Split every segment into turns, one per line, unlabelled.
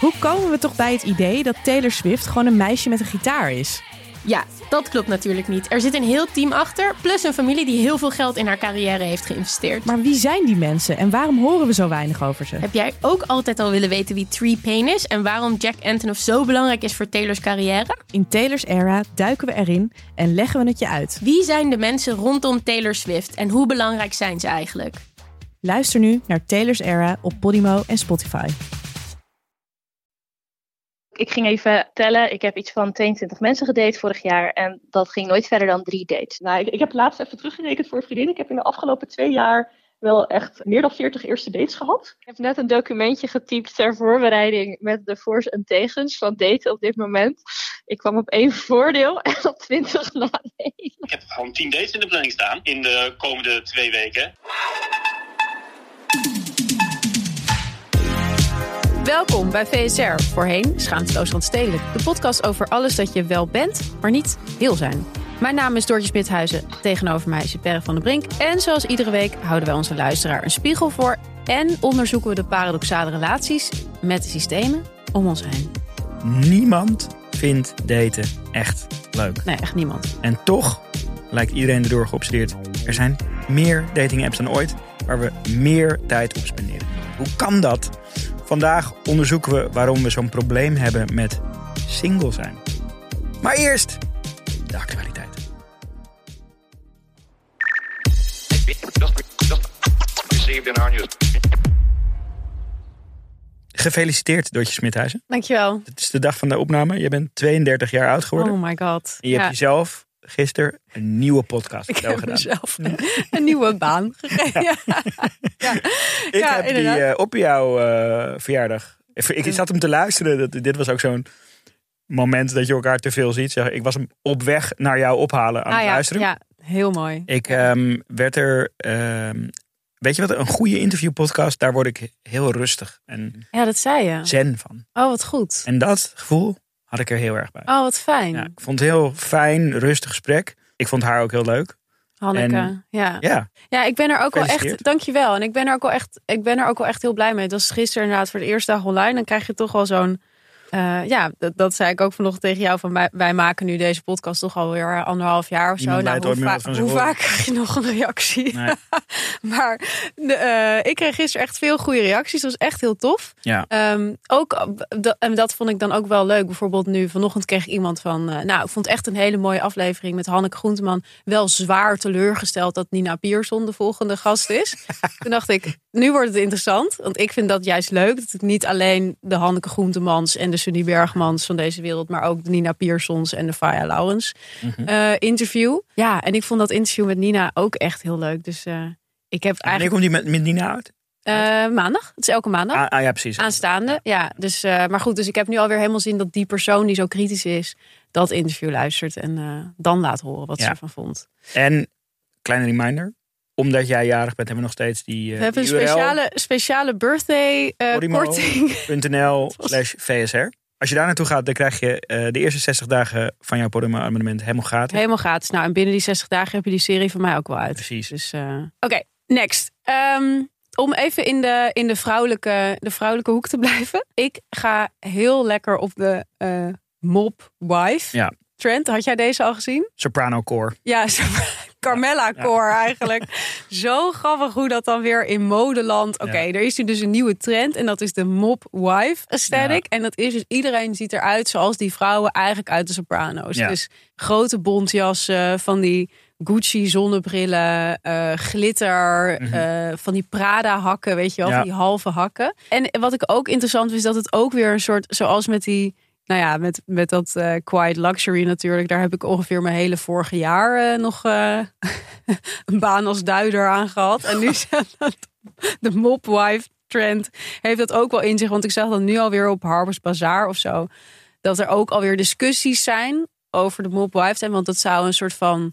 Hoe komen we toch bij het idee dat Taylor Swift gewoon een meisje met een gitaar is?
Ja, dat klopt natuurlijk niet. Er zit een heel team achter, plus een familie die heel veel geld in haar carrière heeft geïnvesteerd.
Maar wie zijn die mensen en waarom horen we zo weinig over ze?
Heb jij ook altijd al willen weten wie Tree Payne is en waarom Jack Antonoff zo belangrijk is voor Taylor's carrière?
In Taylor's era duiken we erin en leggen we het je uit.
Wie zijn de mensen rondom Taylor Swift en hoe belangrijk zijn ze eigenlijk?
Luister nu naar Taylor's era op Podimo en Spotify.
Ik ging even tellen. Ik heb iets van 22 mensen gedate vorig jaar. En dat ging nooit verder dan drie dates.
Nou, ik, ik heb laatst even teruggerekend voor een vriendin. Ik heb in de afgelopen twee jaar wel echt meer dan 40 eerste dates gehad.
Ik heb net een documentje getypt ter voorbereiding met de voor's en tegens van daten op dit moment. Ik kwam op één voordeel en op 20 nadelen.
Ik heb gewoon 10 dates in de planning staan in de komende twee weken.
Welkom bij VSR, voorheen Schaamteloos Randstedelijk. De podcast over alles dat je wel bent, maar niet wil zijn. Mijn naam is Doortje Smithuizen, tegenover mij zit Perre van der Brink. En zoals iedere week houden wij onze luisteraar een spiegel voor... en onderzoeken we de paradoxale relaties met de systemen om ons heen.
Niemand vindt daten echt leuk.
Nee, echt niemand.
En toch lijkt iedereen erdoor geobsedeerd. Er zijn meer dating apps dan ooit waar we meer tijd op spenderen. Hoe kan dat? Vandaag onderzoeken we waarom we zo'n probleem hebben met single zijn. Maar eerst de actualiteit. Gefeliciteerd, Doortje Smithuizen.
Dankjewel.
Het is de dag van de opname. Je bent 32 jaar oud geworden.
Oh my god.
En je hebt jezelf gisteren een nieuwe podcast
Ik
gedaan.
heb mezelf een nieuwe baan gegeven. Ja. Ja.
Ik
Ja,
heb die eh, op jouw eh, verjaardag. Ik, zat hem te luisteren. Dat, dit was ook zo'n moment dat je elkaar te veel ziet. Zeg, ik was hem op weg naar jou ophalen aan
Ah,
het
ja,
luisteren.
ja, heel mooi.
Ik ehm, werd er. ehm, weet je wat? Een goede interviewpodcast. Daar word ik heel rustig en
Ja, dat zei je.
zen van.
Oh, wat goed.
En dat gevoel had ik er heel erg bij.
Oh, wat fijn.
Ja, ik vond het heel fijn, rustig gesprek. Ik vond haar ook heel leuk.
Hanneke.
En-
ja.
Ja,
ja, ik ben er ook wel echt. Dankjewel. En ik ben er ook wel echt. Ik ben er ook wel echt heel blij mee. Het was gisteren inderdaad voor de eerste dag online. Dan krijg je toch wel zo'n. Eh, ja, dat, dat zei ik ook vanochtend tegen jou. Van wij, wij maken nu deze podcast toch alweer anderhalf jaar of zo. Nou, hoe, va- vaak krijg je nog een reactie?
nee,
Maar de, eh, ik kreeg gisteren echt veel goede reacties. Dat was echt heel tof.
ja.
Ehm, ook, eh, en dat vond ik dan ook wel leuk. Bijvoorbeeld nu, vanochtend kreeg ik iemand van... eh, nou, ik vond echt een hele mooie aflevering met Hanneke Groenteman. Wel zwaar teleurgesteld dat Nina Pierson de volgende gast is. Toen dacht ik, nu wordt het interessant. Want ik vind dat juist leuk. Dat ik niet alleen de Hanneke Groentemans en de Sunny Bergmans van deze wereld... maar ook de Nina Piersons en de Faya Laurens
Mhm.
eh, interview. Ja, en ik vond dat interview met Nina ook echt heel leuk. Dus eh, ik heb
Wanneer
eigenlijk...
komt die met, met Nina uit?
eh, maandag. Het is elke maandag.
Ah, ah, ja, precies.
Aanstaande, ja. Dus, maar goed, dus ik heb nu alweer helemaal zin dat die persoon die zo kritisch is, dat interview luistert en dan laat horen wat ze ervan vond.
En, kleine reminder. Omdat jij jarig bent, hebben we nog steeds die, eh
We hebben een
die
speciale, speciale birthday eh,
Podimo.
korting.
slash VSR. Als je daar naartoe gaat, dan krijg je eh, de eerste 60 dagen van jouw Podimo abonnement helemaal gratis.
Helemaal gratis. Nou, en binnen die 60 dagen heb je die serie van mij ook wel uit.
Precies.
Dus, eh, Oké, next. Ehm, om even in, de, in de, vrouwelijke, de vrouwelijke hoek te blijven. Ik ga heel lekker op de eh mop wife
Ja.
trend. Had jij deze al gezien?
Soprano Core.
Ja, zo- Carmella Core eigenlijk. Zo grappig hoe dat dan weer in modeland. Oké, er is nu dus een nieuwe trend en dat is de mop wife aesthetic. En dat is dus iedereen ziet eruit zoals die vrouwen eigenlijk uit de Sopranos. Dus grote bontjassen, van die Gucci zonnebrillen, eh, glitter,
Mhm.
eh, van die Prada hakken, weet je wel,
Ja.
van die halve hakken. En wat ik ook interessant vind, is dat het ook weer een soort, zoals met die nou ja, met, met dat eh quiet luxury natuurlijk. Daar heb ik ongeveer mijn hele vorige jaar eh, nog eh, een baan als duider aan gehad. En nu is dat de mopwife trend heeft dat ook wel in zich. Want ik zag dat nu alweer op Harper's Bazaar of zo. Dat er ook alweer discussies zijn over de mop wife trend. Want dat zou een soort van...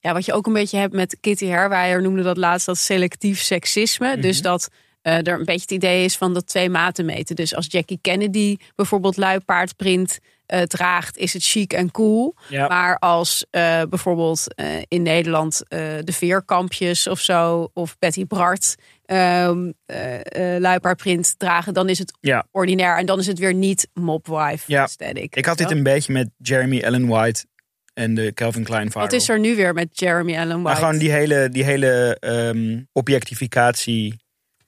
Ja, wat je ook een beetje hebt met Kitty Herwijer noemde dat laatst dat selectief seksisme. Dus dat eh, er een beetje het idee is van dat twee maten meten. Dus als Jackie Kennedy bijvoorbeeld luipaardprint eh, draagt, is het chic en cool.
Ja.
Maar als eh, bijvoorbeeld in Nederland de veerkampjes of zo, of Betty Bart ehm eh, eh, luipaardprint dragen, dan is het
Ja.
ordinair. En dan is het weer niet mopwife
Ja.
aesthetic.
Ik had dit een beetje met Jeremy Allen White en de Calvin Klein viral.
Wat is er nu weer met Jeremy Allen
Maar
White?
gewoon die hele, die hele ehm, objectificatie.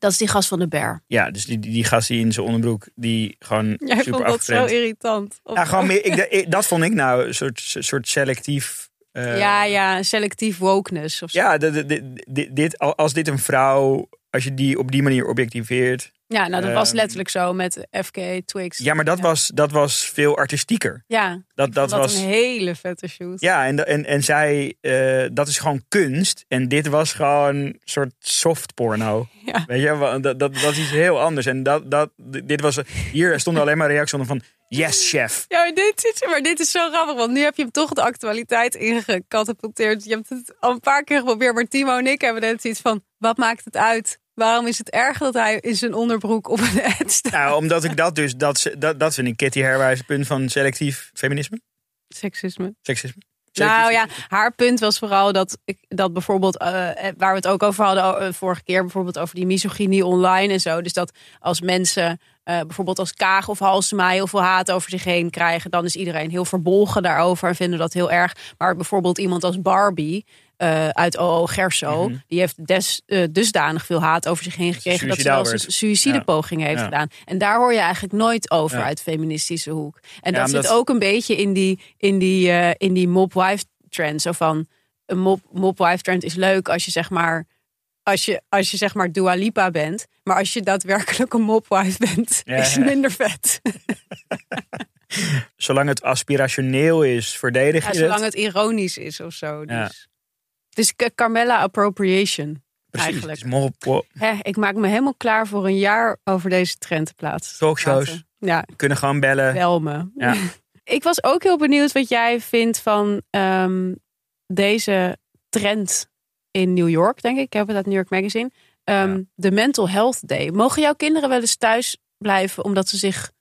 Dat is die gast van de Bear.
Ja, dus die, die, die gast die in zijn onderbroek, die gewoon
Jij
super
vond dat zo irritant. Of-
Ja, gewoon meer, ik, ik- dat vond ik nou een soort, soort selectief. eh,
ja, ja, selectief wokeness of zo.
Ja, dit, dit, dit, dit- als dit een vrouw, als je die op die manier objectiveert.
Ja, nou dat was
Ehm,
letterlijk zo met FK Twigs.
Ja, maar dat, Was, dat was veel artistieker.
Ja,
Dat, dat was.
een hele vette shoot.
Ja, en, en, en zij, eh, dat is gewoon kunst. En dit was gewoon een soort soft porno.
Ja.
Weet je, dat, dat, dat is iets heel anders. En dat, dat, dit was, hier stonden alleen maar reacties van, yes chef.
Ja, maar dit, is, maar dit is zo grappig, want nu heb je hem toch de actualiteit ingecatapulteerd. Je hebt het al een paar keer geprobeerd, maar Timo en ik hebben net iets van, wat maakt het uit? Waarom is het erg dat hij in zijn onderbroek op een ad staat?
Nou, omdat ik dat dus, dat, dat, dat vind ik Kitty Herwijs punt van selectief feminisme,
Seksisme.
seksisme.
Nou ja, haar punt was vooral dat, ik, dat bijvoorbeeld, eh, eh, waar we het ook over hadden eh, vorige keer, bijvoorbeeld over die misogynie online en zo. Dus dat als mensen eh, bijvoorbeeld als Kaag of Halsema heel veel haat over zich heen krijgen, dan is iedereen heel verbolgen daarover en vinden dat heel erg. Maar bijvoorbeeld iemand als Barbie. eh, uit OO Gerso,
Mhm.
die heeft des, eh, dusdanig veel haat over zich heen gekregen dat ze zelfs een suïcidepoging heeft
Ja.
gedaan. En daar hoor je eigenlijk nooit over
Ja.
uit feministische hoek. En dat zit ook een beetje in die, in die, in die mob-wife trend. Zo van, een mop, mop-wife trend is leuk als je zeg maar... Als je, als je zeg maar Dua Lipa bent. Maar als je daadwerkelijk een mopwife bent,
Ja,
is het minder vet.
Zolang het aspirationeel is, verdedig
Ja,
je
zolang
het.
het ironisch is of zo. Dus.
Ja.
Het is Ca- Carmella appropriation.
Precies,
eigenlijk.
het is mop,
ik maak me helemaal klaar voor een jaar over deze trend te plaatsen.
Talkshows.
Ja,
We kunnen gewoon bellen.
wel me.
Ja.
Ik was ook heel benieuwd wat jij vindt van ehm, deze trend in New York, denk ik. Ik heb het uit New York Magazine. Ehm,
Ja.
De Mental Health Day. Mogen jouw kinderen wel eens thuis blijven omdat ze zich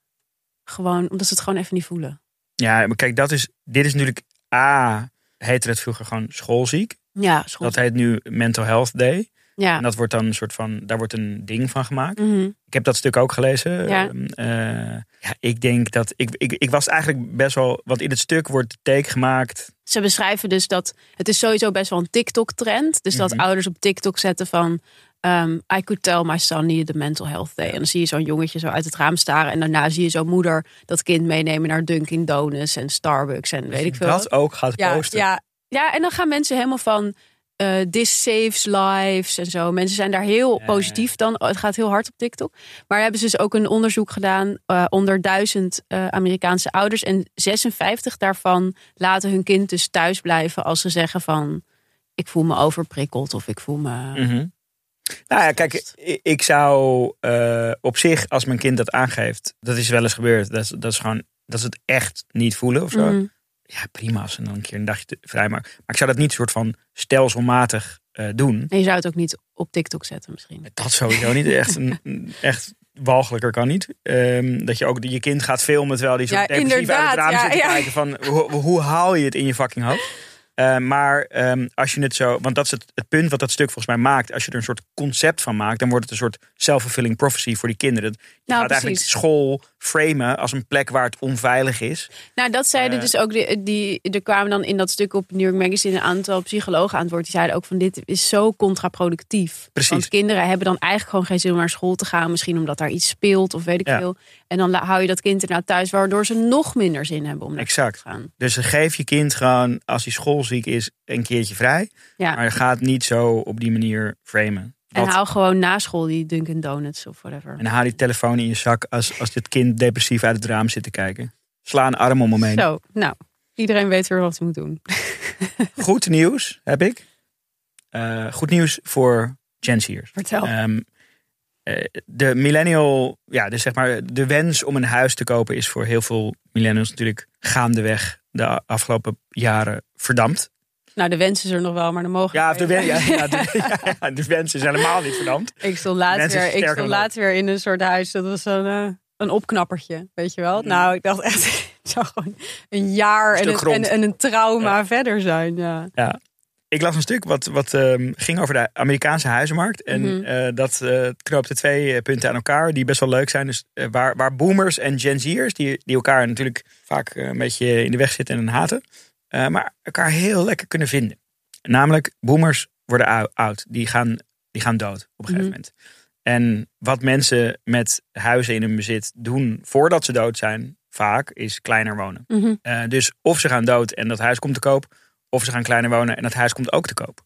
gewoon, omdat ze het gewoon even niet voelen?
Ja, maar kijk, dat is, dit is natuurlijk A, heette het vroeger gewoon schoolziek.
Ja, school.
Dat heet nu Mental Health Day.
Ja.
En dat wordt dan een soort van, daar wordt een ding van gemaakt.
Mhm.
Ik heb dat stuk ook gelezen.
Ja.
Ehm, eh, ja, ik denk dat, ik, ik, ik was eigenlijk best wel, want in het stuk wordt de take gemaakt.
Ze beschrijven dus dat het is sowieso best wel een TikTok-trend. Dus dat
Mhm.
ouders op TikTok zetten van... ehm, I could tell my son needed a mental health day. En dan zie je zo'n jongetje zo uit het raam staren. En daarna zie je zo'n moeder dat kind meenemen naar Dunkin' Donuts en Starbucks en weet ik veel.
Dat ook gaat
ja,
posten.
ja, ja, en dan gaan mensen helemaal van... eh this saves lives en zo. Mensen zijn daar heel positief dan. Het gaat heel hard op TikTok. Maar hebben ze dus ook een onderzoek gedaan eh, onder duizend eh, Amerikaanse ouders. En 56 daarvan laten hun kind dus thuis blijven als ze zeggen van... ik voel me overprikkeld of ik voel me...
Mhm. Nou ja, kijk, ik- zou op zich, als mijn kind dat aangeeft, dat is wel eens gebeurd. Dat is, dat is gewoon, dat is het echt niet voelen of zo.
Mhm.
Ja, prima als ze dan een keer een dagje te- vrij maken. Maar ik zou dat niet soort van stelselmatig eh, doen.
En je zou het ook niet op TikTok zetten misschien.
Dat sowieso niet. Echt, een, echt walgelijker kan niet. Ehm, dat je ook je kind gaat filmen terwijl die zo
Ja,
depressief uit het raam
ja,
zit te
ja.
kijken van hoe, hoe haal je het in je fucking hoofd? Eh, maar ehm, als je het zo, want dat is het, het punt wat dat stuk volgens mij maakt. Als je er een soort concept van maakt, dan wordt het een soort self-fulfilling prophecy voor die kinderen. Je
Nou,
gaat eigenlijk school framen als een plek waar het onveilig is.
Nou, dat zeiden
Eh.
dus ook. Die, die, er kwamen dan in dat stuk op New York Magazine een aantal psychologen aan het woord. Die zeiden ook van dit is zo contraproductief.
Precies.
Want kinderen hebben dan eigenlijk gewoon geen zin om naar school te gaan. Misschien omdat daar iets speelt of weet ik
Ja.
veel. En dan hou je dat kind ernaar thuis, waardoor ze nog minder zin hebben om naar
Exact.
school te gaan.
Dus geef je kind gewoon, als hij schoolziek is, een keertje vrij.
Ja.
Maar je gaat niet zo op die manier framen.
En hou gewoon na school die Dunkin' Donuts of whatever.
En haal die telefoon in je zak als, als dit kind depressief uit het raam zit te kijken. Sla een arm om hem heen.
Zo, nou, iedereen weet weer wat hij moet doen.
Goed nieuws heb ik. Eh, goed nieuws voor Gen Z'ers.
Vertel.
Ehm, eh, de millennial, ja, dus zeg maar de wens om een huis te kopen is voor heel veel millennials natuurlijk gaandeweg de afgelopen jaren verdampt.
Nou, de wens is er nog wel, maar de mogelijkheid.
Ja, de, ja, ja, de, ja, ja, de wens is helemaal niet verdampt.
Ik stond laatst,
Mensen
weer, ik stond laatst weer in een soort huis. Dat was een, eh, een opknappertje, weet je wel. Nou, ik dacht echt, het zou gewoon een jaar en een, en, en een trauma verder zijn. Ja.
Ik las een stuk wat, wat ehm, ging over de Amerikaanse huizenmarkt. En
Mhm.
eh, dat eh knoopte twee punten aan elkaar die best wel leuk zijn. Dus waar, waar boomers en Gen Z'ers, die, die elkaar natuurlijk vaak een beetje in de weg zitten en haten. Eh, maar elkaar heel lekker kunnen vinden. Namelijk, boomers worden ou- oud. Die gaan, die gaan dood op een gegeven
Mhm.
moment. En wat mensen met huizen in hun bezit doen voordat ze dood zijn, vaak, is kleiner wonen.
Mhm.
Eh, dus of ze gaan dood en dat huis komt te koop, of ze gaan kleiner wonen en dat huis komt ook te koop.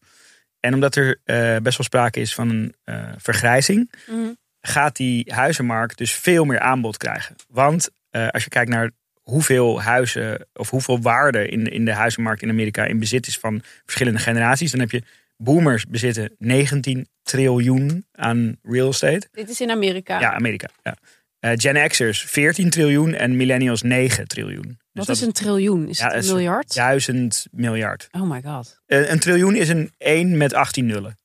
En omdat er eh, best wel sprake is van een vergrijzing,
Mhm.
gaat die huizenmarkt dus veel meer aanbod krijgen. Want als je kijkt naar hoeveel huizen of hoeveel waarde in, in de huizenmarkt in Amerika in bezit is van verschillende generaties, dan heb je boomers bezitten 19 triljoen aan real estate.
Dit is in Amerika.
Ja, Amerika. Ja. Eh, Gen X'ers 14 triljoen en millennials 9 triljoen. Dus
Wat
dat
is een triljoen? Is
Ja,
het een miljard?
Duizend miljard.
Oh my god.
Eh, een triljoen is een 1 met 18 nullen.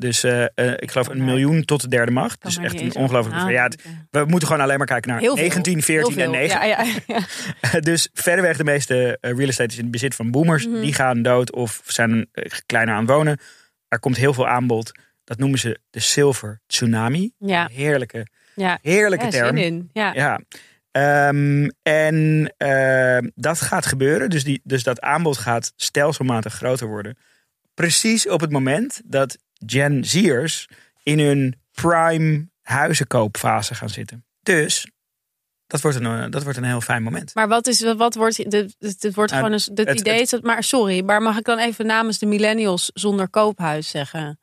Dus eh, eh, ik geloof een miljoen tot de derde macht.
Kan
Dus echt een ongelooflijk. Ja, we moeten gewoon alleen maar kijken naar
Heel veel.
19, 14
Heel
en
veel.
9.
Ja, ja, ja.
dus verreweg de meeste eh, real estate is in het bezit van boomers.
Mhm.
Die gaan dood of zijn kleiner aan het wonen. Er komt heel veel aanbod. Dat noemen ze de silver tsunami.
Ja.
Heerlijke,
Ja.
heerlijke
Ja,
term.
in. Ja.
Ehm, en ehm, dat gaat gebeuren. Dus, die, dus dat aanbod gaat stelselmatig groter worden. Precies op het moment dat Gen Z'ers in hun prime huizenkoopfase gaan zitten. Dus dat wordt een, eh, dat wordt een heel fijn moment.
Maar wat is wat wordt dit? Dit, dit wordt
Nou,
gewoon een. Dit
het-
idee
het-
is dat. Maar sorry, maar mag ik dan even namens de millennials zonder koophuis zeggen?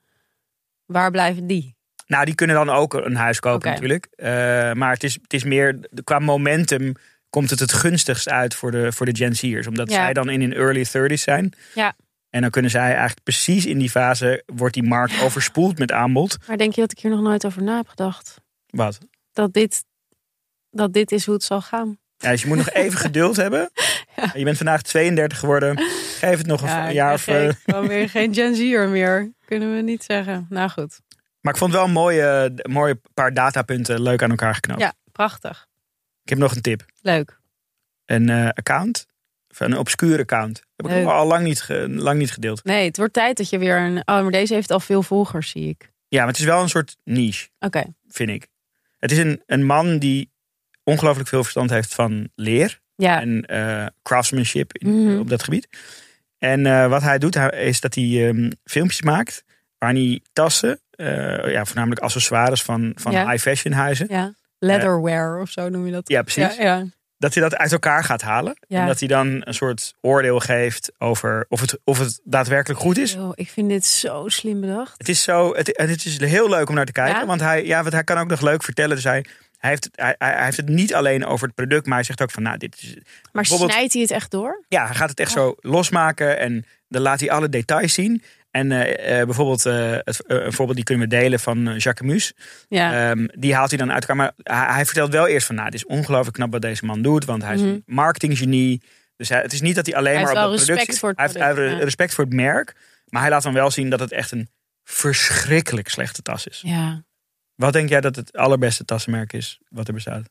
Waar blijven die?
Nou, die kunnen dan ook een huis kopen natuurlijk. Eh, maar het is, het is meer, qua momentum komt het het gunstigst uit voor de, voor de Gen Z'ers. Omdat
Ja.
zij dan in hun early 30s zijn.
Ja.
En dan kunnen zij eigenlijk precies in die fase, wordt die markt overspoeld met aanbod.
Maar denk je dat ik hier nog nooit over na heb gedacht?
Wat?
Dat dit, dat dit is hoe het zal gaan.
Ja, dus je moet nog even geduld hebben. Je bent vandaag 32 geworden. Geef het nog een
Ja,
jaar
ik
of... eh,
geen- gewoon weer geen Gen Z'er meer. Kunnen we niet zeggen. Nou goed.
Maar ik vond wel een mooie, een mooie paar datapunten leuk aan elkaar geknoopt.
Ja, prachtig.
Ik heb nog een tip.
Leuk.
Een eh, account, een obscure account. Heb ik al lang niet, lang niet gedeeld.
Nee, het wordt tijd dat je weer een. Oh, maar deze heeft al veel volgers, zie ik.
Ja, maar het is wel een soort niche,
Oké.
vind ik. Het is een, een man die ongelooflijk veel verstand heeft van leer
Ja.
en eh, craftsmanship in-
Mhm.
op dat gebied. En eh, wat hij doet, is dat hij ehm, filmpjes maakt waarin hij tassen, eh, ja, voornamelijk accessoires van, van
Ja.
high fashion huizen,
ja. Leatherware of zo noem je dat.
ja precies,
Ja, ja.
Dat hij dat uit elkaar gaat halen.
Ja.
En dat hij dan een soort oordeel geeft over of het, of het daadwerkelijk goed is.
Yo, ik vind dit zo slim bedacht.
Het is, zo, het, het is heel leuk om naar te kijken.
Ja?
Want, hij, ja, want hij kan ook nog leuk vertellen. Dus hij, hij, heeft het, hij, hij heeft het niet alleen over het product. Maar hij zegt ook van, nou, dit is...
Maar snijdt hij het echt door?
Ja, hij gaat het echt zo losmaken. En dan laat hij alle details zien. En eh, eh, bijvoorbeeld, eh, het, een voorbeeld die kunnen we delen van Jacques Mus.
Ja.
Ehm, die haalt hij dan uit elkaar. Maar hij, hij vertelt wel eerst van, nou, het is ongelooflijk knap wat deze man doet. Want hij is
Mhm.
een marketinggenie. Dus hij, het is niet dat hij alleen
Hij
maar op product zit.
voor het
hij heeft, hij
product,
heeft respect voor het merk. Maar hij laat dan wel zien dat het echt een verschrikkelijk slechte tas is.
ja.
Wat denk jij dat het allerbeste tassenmerk is wat er bestaat?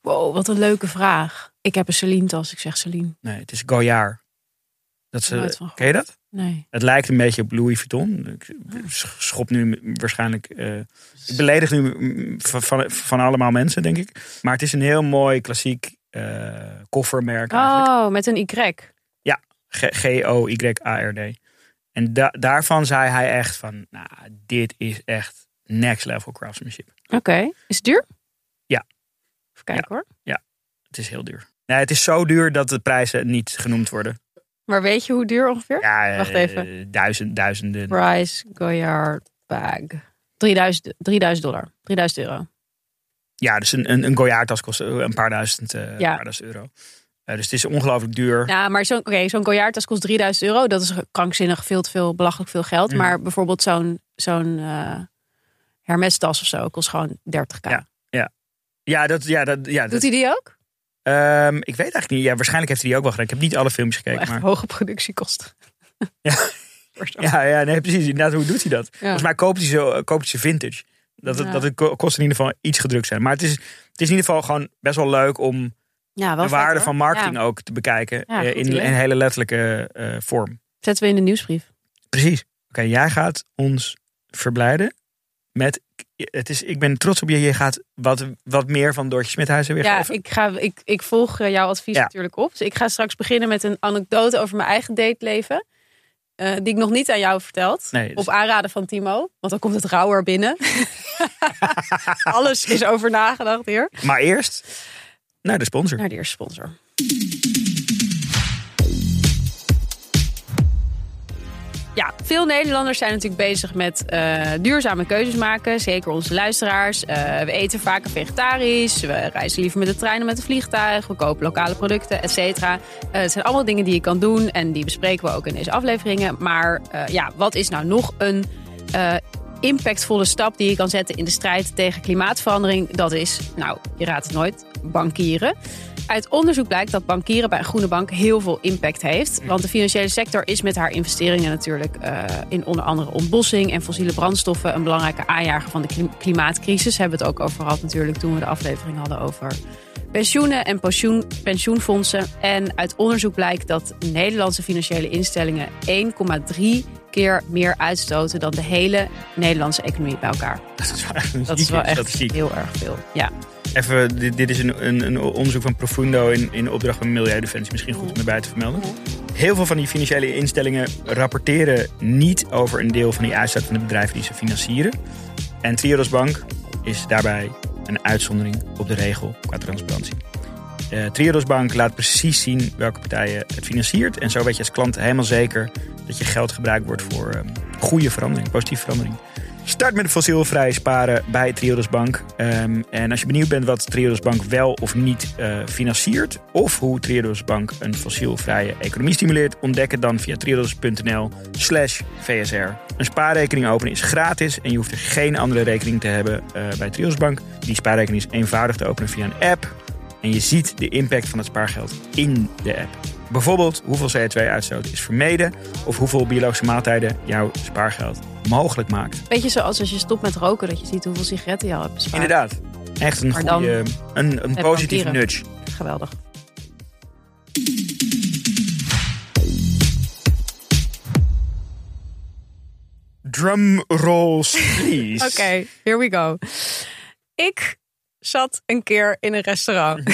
Wow, wat een leuke vraag. Ik heb een Celine tas. Ik zeg Celine.
Nee, het is Goyard. Dat
gehoord.
ken je dat?
Nee.
Het lijkt een beetje op Louis Vuitton. Ik schop nu waarschijnlijk. eh, ik beledig nu van, van, van allemaal mensen, denk ik. Maar het is een heel mooi klassiek eh, koffermerk. eigenlijk.
Oh, met een Y.
G- G-O-Y-A-R-D. En da- daarvan zei hij echt van, nou, dit is echt next level craftsmanship.
Oké. Is het duur?
Ja.
Even kijken hoor.
Het is heel duur. Nee, het is zo duur dat de prijzen niet genoemd worden.
Maar weet je hoe duur ongeveer?
Ja,
Wacht
eh,
even.
Duizend, duizenden.
Price Goyard bag. 3000, 3000 dollar. 3000 euro.
Ja, dus een, een, een Goyard-tas kost een paar duizend, eh,
Ja.
paar duizend euro. Eh, dus het is ongelooflijk duur.
Ja, maar zo'n oké, zo'n Goyard tas kost 3000 euro. Dat is krankzinnig veel te veel, belachelijk veel geld. Maar bijvoorbeeld zo'n zo'n eh, Hermes tas of zo kost gewoon 30k.
Ja. Ja, dat, ja, dat, ja, dat,
Doet hij die ook?
Ehm, ik weet eigenlijk niet. Ja, waarschijnlijk heeft hij die ook wel gedaan. Ik heb niet alle films gekeken.
Echt
Maar...
hoge productiekosten.
Ja.
Zo.
Ja, ja, nee, precies. Inderdaad, hoe doet hij dat?
Ja.
Volgens mij koopt hij ze, eh, koopt hij ze vintage. Dat het,
Ja.
dat het ko- kost in ieder geval iets gedrukt zijn. Maar het is, het is in ieder geval gewoon best wel leuk om
Ja, wel
de waarde
hoor.
van marketing ook te bekijken. Eh, in
idee.
een hele letterlijke eh, vorm.
Zetten we in de nieuwsbrief.
Precies. Oké, jij gaat ons verblijden met. Het is, ik ben trots op je. Je gaat wat, wat meer van Doortje Smithuizen weer
Ja, ik, ga, ik, ik volg eh, jouw advies
Ja.
natuurlijk op. Dus ik ga straks beginnen met een anekdote over mijn eigen dateleven. eh, die ik nog niet aan jou verteld.
Nee, dus-
Op aanraden van Timo. Want dan komt het rauwer binnen. Alles is over nagedacht hier.
Maar eerst naar de sponsor.
Naar de eerste sponsor. Ja, veel Nederlanders zijn natuurlijk bezig met eh, duurzame keuzes maken. Zeker onze luisteraars. Eh, we eten vaker vegetarisch. We reizen liever met de trein dan met een vliegtuig. We kopen lokale producten, et cetera. Eh, het zijn allemaal dingen die je kan doen. En die bespreken we ook in deze afleveringen. Maar ja, wat is nou nog een impactvolle stap die je kan zetten in de strijd tegen klimaatverandering? Dat is, nou, je raadt het nooit, bankieren. Uit onderzoek blijkt dat bankieren bij een groene bank heel veel impact heeft. Want de financiële sector is met haar investeringen natuurlijk eh, in onder andere ontbossing en fossiele brandstoffen een belangrijke aanjager van de klim- klimaatcrisis. Hebben we het ook over gehad natuurlijk toen we de aflevering hadden over pensioenen en pensioen, pensioenfondsen. En uit onderzoek blijkt dat Nederlandse financiële instellingen 1,3 keer meer uitstoten dan de hele Nederlandse economie bij elkaar.
Dat is wel echt
Dat is wel echt heel erg veel. Ja.
Even, dit, dit is een, een, een onderzoek van Profundo in, in opdracht van Milieudefensie. Misschien goed om erbij te vermelden. Heel veel van die financiële instellingen rapporteren niet over een deel van die uitstoot van de bedrijven die ze financieren. En Triodos Bank is daarbij een uitzondering op de regel qua transparantie. Eh Triodos Bank laat precies zien welke partijen het financiert. En zo weet je als klant helemaal zeker dat je geld gebruikt wordt voor eh, goede verandering, positieve verandering. Start met fossielvrij sparen bij Triodos Bank. Ehm, en als je benieuwd bent wat Triodos Bank wel of niet eh, financiert... of hoe Triodos Bank een fossielvrije economie stimuleert... ontdek het dan via triodos.nl slash VSR. Een spaarrekening openen is gratis... en je hoeft er geen andere rekening te hebben eh, bij Triodos Bank. Die spaarrekening is eenvoudig te openen via een app... en je ziet de impact van het spaargeld in de app. Bijvoorbeeld hoeveel CO2-uitstoot is vermeden... of hoeveel biologische maaltijden jouw spaargeld mogelijk maakt.
Beetje zoals als je stopt met roken, dat je ziet hoeveel sigaretten je al hebt bespaard.
Inderdaad. Echt een goede, een, positieve nudge.
Geweldig.
Drum rolls, please.
Oké, here we go. Ik zat een keer in een restaurant.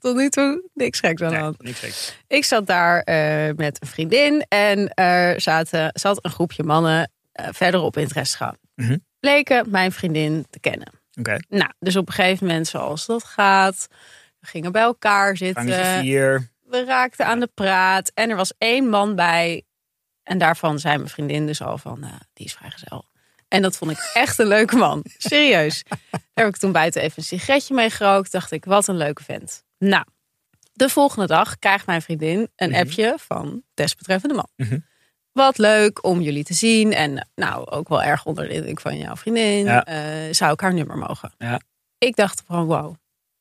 Tot nu toe niks geks aan de
Nee,
hand.
niks.
Ik zat daar eh, met een vriendin en er zaten, zat een groepje mannen eh, verderop in het restaurant.
Mhm.
Bleken mijn vriendin te kennen.
Oké.
Nou, dus op een gegeven moment, zoals dat gaat, we gingen bij elkaar zitten. We raakten aan de praat en er was één man bij. En daarvan zei mijn vriendin dus al van, nou, die is vrijgezel. En dat vond ik echt een leuke man. Serieus. Daar heb ik toen buiten even een sigaretje mee gerookt. Dacht ik, wat een leuke vent. Nou, de volgende dag krijgt mijn vriendin een
Mhm.
appje van desbetreffende man.
Mhm.
Wat leuk om jullie te zien. En nou, ook wel erg onder de indruk van jouw vriendin.
Ja.
Eh, zou ik haar nummer mogen?
Ja.
Ik dacht van, wow.
Wat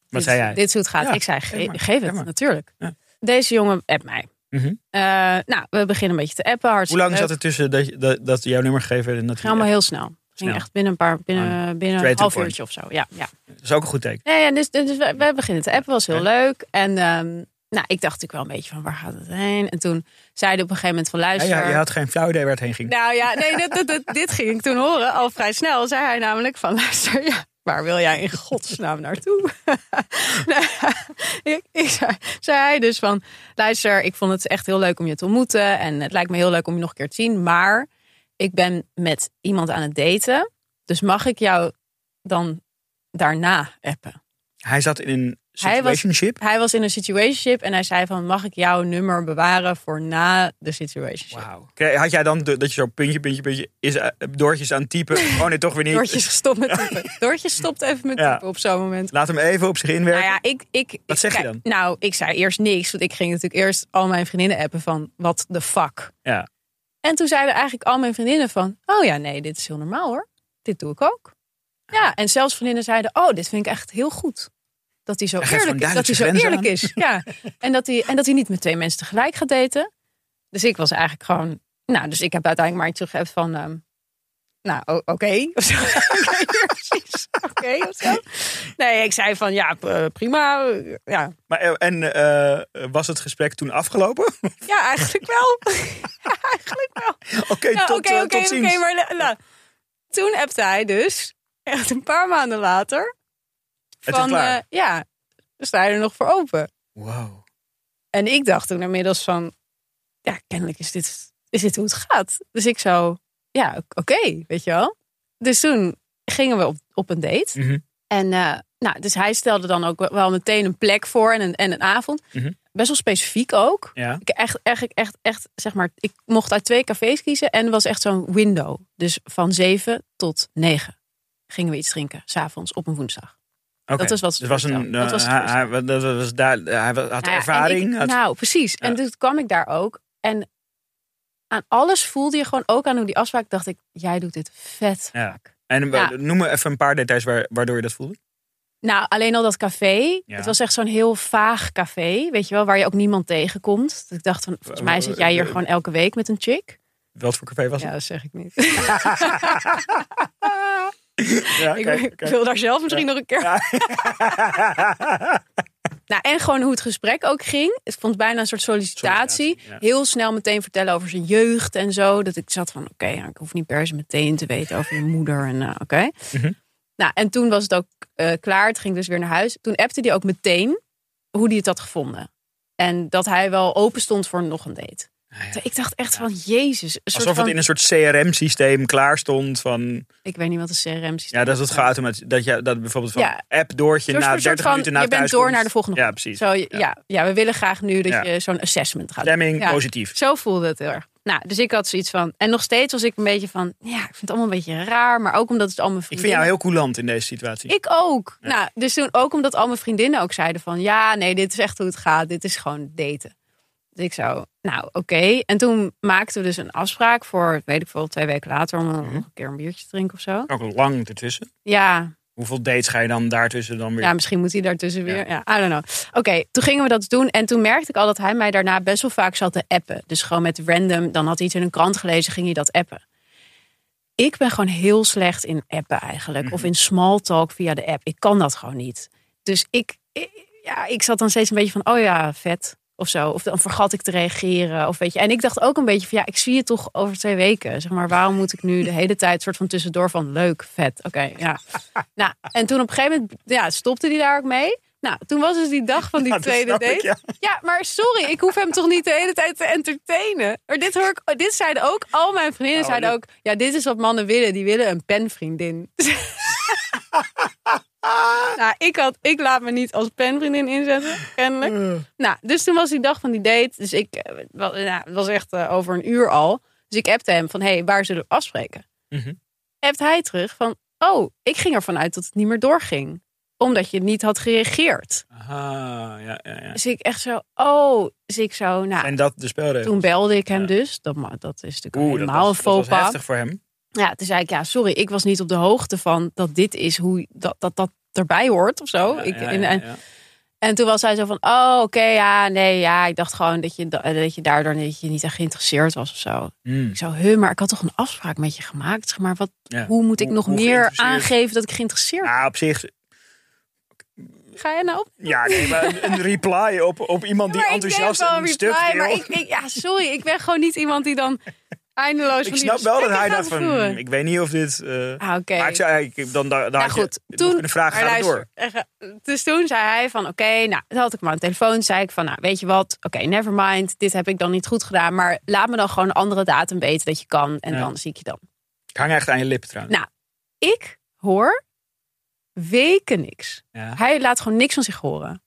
dit,
zei jij?
Dit is hoe het gaat.
Ja,
ik zei,
geef maar,
het,
maar.
natuurlijk. Deze jongen appt mij.
Mhm.
Eh, nou, we beginnen een beetje te appen.
Hoe
Hartstikke
lang zat er tussen dat, je- dat, dat jouw nummer gegeven werd en dat
allemaal heel snel. Het ging echt binnen een paar, binnen, binnen een
Straight
half
point.
uurtje of zo. Ja, ja.
Dat is ook een goed teken.
Nee, ja dus, dus we, we beginnen te appen, was heel
Ja.
leuk. En ehm, nou, ik dacht natuurlijk wel een beetje van waar gaat het heen? En toen zei hij op een gegeven moment van
Ja,
luister.
ja, je had geen flauw idee waar het heen ging.
Nou ja, nee, dit, dit, dit, dit ging ik toen horen. Al vrij snel zei hij namelijk van luister, ja, waar wil jij in godsnaam naartoe? Ik, ik zei, dus van luister, ik vond het echt heel leuk om je te ontmoeten. En het lijkt me heel leuk om je nog een keer te zien. Maar ik ben met iemand aan het daten. Dus mag ik jou dan daarna appen?
Hij zat in een
Hij was-
situationship.
Hij was in een situationship en hij zei van mag ik jouw nummer bewaren voor na de situationship?
Wauw. Had jij dan de- dat je zo puntje, puntje, puntje is eh, doortjes aan het typen? Oh nee, toch weer niet.
Doortje gestopt met typen. Doortje stopt even met
Ja.
typen op zo'n moment.
Laat hem even op zich inwerken.
Nou ja, ik, ik,
Wat
ik-
zeg je dan?
Nou, ik zei eerst niks. Want ik ging natuurlijk eerst al mijn vriendinnen appen van... wat de fuck?
Ja.
En toen zeiden eigenlijk al mijn vriendinnen van... oh ja, nee, dit is heel normaal hoor. Dit doe ik ook. Ja, en zelfs vriendinnen zeiden, oh, dit vind ik echt heel goed. Dat hij zo
Hij
eerlijk Dat hij zo eerlijk is. Ja. En, dat hij, en dat hij niet met twee mensen tegelijk gaat daten. Dus ik was eigenlijk gewoon... Nou, dus ik heb uiteindelijk maar iets teruggegeven van... ehm, nou, oké. Precies. Oké, of zo. Nee, ik zei van, ja, p- prima. Ja,
Maar, eh, en eh, was het gesprek toen afgelopen?
ja eigenlijk wel. Ja, eigenlijk wel.
Oké,
Ja,
tot,
oké,
eh,
oké,
tot ziens.
maar la- la- toen appte hij dus, echt een paar maanden later, van, eh, ja, sta je er nog voor open?
Wow.
En ik dacht toen inmiddels van, ja, kennelijk is dit, is dit hoe het gaat. Dus ik zo, ja, oké, weet je wel. Dus toen gingen we op, op een date.
Mhm.
En eh, nou, dus hij stelde dan ook wel meteen een plek voor en een, en een avond.
Mhm.
Best wel specifiek ook.
Ja.
Ik echt, echt, echt, echt, zeg maar, ik mocht uit twee cafés kiezen en was echt zo'n window. Dus van zeven tot negen gingen we iets drinken, s'avonds op een woensdag. Dat is wat ze
Dus was een, eh,
Dat was het
hij,
voorstel.
hij, dat was daar, hij had
ja,
ervaring.
ik-
had-
nou, precies.
Ja.
En toen kwam ik daar ook. En aan alles voelde je gewoon, ook aan hoe die afspraak, dacht ik, jij doet dit vet
Ja.
vaak.
en eh,
ja.
noem me even een paar details waar, waardoor je dat voelde.
Nou, alleen al dat café.
Ja.
Het was echt zo'n heel vaag café, weet je wel, waar je ook niemand tegenkomt. Ik dacht van, volgens mij zit jij hier gewoon elke week met een chick.
Wat voor café was
Ja,
het?
dat zeg ik niet.
Ja,
ik,
kijk,
ik
kijk.
wil daar zelf misschien nog een keer.
Ja.
Nou, en gewoon hoe het gesprek ook ging. Ik vond het bijna een soort sollicitatie. Heel snel meteen vertellen over zijn jeugd en zo. Dat ik zat van, oké, ik hoef niet per se meteen te weten over je moeder. En eh, oké.
Mhm.
Nou, en toen was het ook eh, klaar. Het ging dus weer naar huis. Toen appte hij ook meteen hoe hij het had gevonden. En dat hij wel open stond voor nog een date.
Ah, ja.
Ik dacht echt van, jezus. Een soort
Alsof
van,
het in een soort CRM-systeem klaar stond van...
Ik weet niet wat een CRM-systeem
Ja, dat het geautomatiseerd... Dat, je, dat bijvoorbeeld van
Ja.
app doortje na
soort
30
van,
minuten na
je bent
thuis
door naar de volgende
Ja, precies.
Zo, ja. Ja, we willen graag nu dat je zo'n assessment gaat
Stemming positief.
Zo voelde het heel erg. Nou, dus ik had zoiets van. En nog steeds was ik een beetje van. Ja, ik vind het allemaal een beetje raar. Maar ook omdat het allemaal
Ik vind jou heel coulant in deze situatie.
Ik ook. Nou, dus toen ook omdat al mijn vriendinnen ook zeiden van. Ja, nee, dit is echt hoe het gaat. Dit is gewoon daten. Dus ik zo, nou oké. En toen maakten we dus een afspraak voor, weet ik veel, twee weken later. Om
Mhm.
nog een keer een biertje te drinken of zo.
Ook lang ertussen.
Ja,
Hoeveel dates ga je dan daartussen dan weer?
ja, misschien moet hij daartussen weer. Ja, I don't know. Oké, toen gingen we dat doen. En toen merkte ik al dat hij mij daarna best wel vaak zat te appen. Dus gewoon met random. Dan had hij iets in een krant gelezen, ging hij dat appen. Ik ben gewoon heel slecht in appen eigenlijk. Of in small talk via de app. Ik kan dat gewoon niet. Dus ik, ik- ja, ik zat dan steeds een beetje van, oh ja, vet. Of zo. Of dan vergat ik te reageren. Of weet je. En ik dacht ook een beetje van, ja, ik zie je toch over twee weken. Zeg maar, waarom moet ik nu de hele tijd soort van tussendoor van, leuk, vet. Oké, ja. Nou, en toen op een gegeven moment ja, stopte hij daar ook mee. Nou, toen was dus die dag van die tweede date.
ik, ja.
Ja, maar sorry, ik hoef hem toch niet de hele tijd te entertainen. Maar dit hoor ik, dit zeiden ook, al mijn vriendinnen
Oh,
zeiden
dit-
ook, ja, dit is wat mannen willen. Die willen een penvriendin. nou, ik, had, ik laat me niet als penvriendin inzetten, kennelijk. Nou, dus toen was die dag van die date. Dus ik, eh, wel, nou, het was echt eh, over een uur al. Dus ik appte hem van, hé, hey, waar zullen we afspreken?
Mhm.
Appt hij terug van, oh, ik ging ervan uit dat het niet meer doorging. Omdat je niet had gereageerd.
Aha, ja, ja, ja.
Dus ik echt zo, oh, dus ik zo, nou,
En dat de spelregels?
toen belde ik hem
Ja.
dus. Dat, ma- dat is natuurlijk
Oeh, dat
helemaal
was,
een
dat was
faux pas.
heftig voor hem.
Ja, toen zei ik, ja, sorry, ik was niet op de hoogte van dat dit is hoe dat dat, dat erbij hoort of zo.
Ja,
ik,
ja,
en,
ja,
en,
ja.
en toen was hij zo van, oh, oké, ja, nee, ja, ik dacht gewoon dat je, da- dat je daardoor dat je niet echt geïnteresseerd was of zo.
Hmm.
Ik zo, huh, maar ik had toch een afspraak met je gemaakt? Zeg maar, wat,
Ja.
hoe moet ik
Hoe-
nog meer aangeven dat ik geïnteresseerd ben?
Nou, op zich,
Ga je nou op?
ja, nee, maar een, reply op, op iemand die
ik
enthousiast een stuk
reply,
wil.
maar ik, ik, ja, sorry, ik ben gewoon niet iemand die dan eindeloos
Ik snap wel dat hij dacht van,
voeren.
ik weet niet of dit... eh,
Ah, oké.
Maar ik, dan, dan, dan
Nou
je
goed,
nog
toen
kunnen vragen,
maar
door?
echt, Dus toen zei hij van oké, nou, dan had ik aan de telefoon. Zei ik van, nou, weet je wat? Oké, never mind. Dit heb ik dan niet goed gedaan. Maar laat me dan gewoon een andere datum weten dat je kan. En
Ja.
dan zie ik je dan.
Ik hang echt aan je lippen trouwens.
Nou. Ik hoor weken niks.
Ja.
Hij laat gewoon niks van zich horen.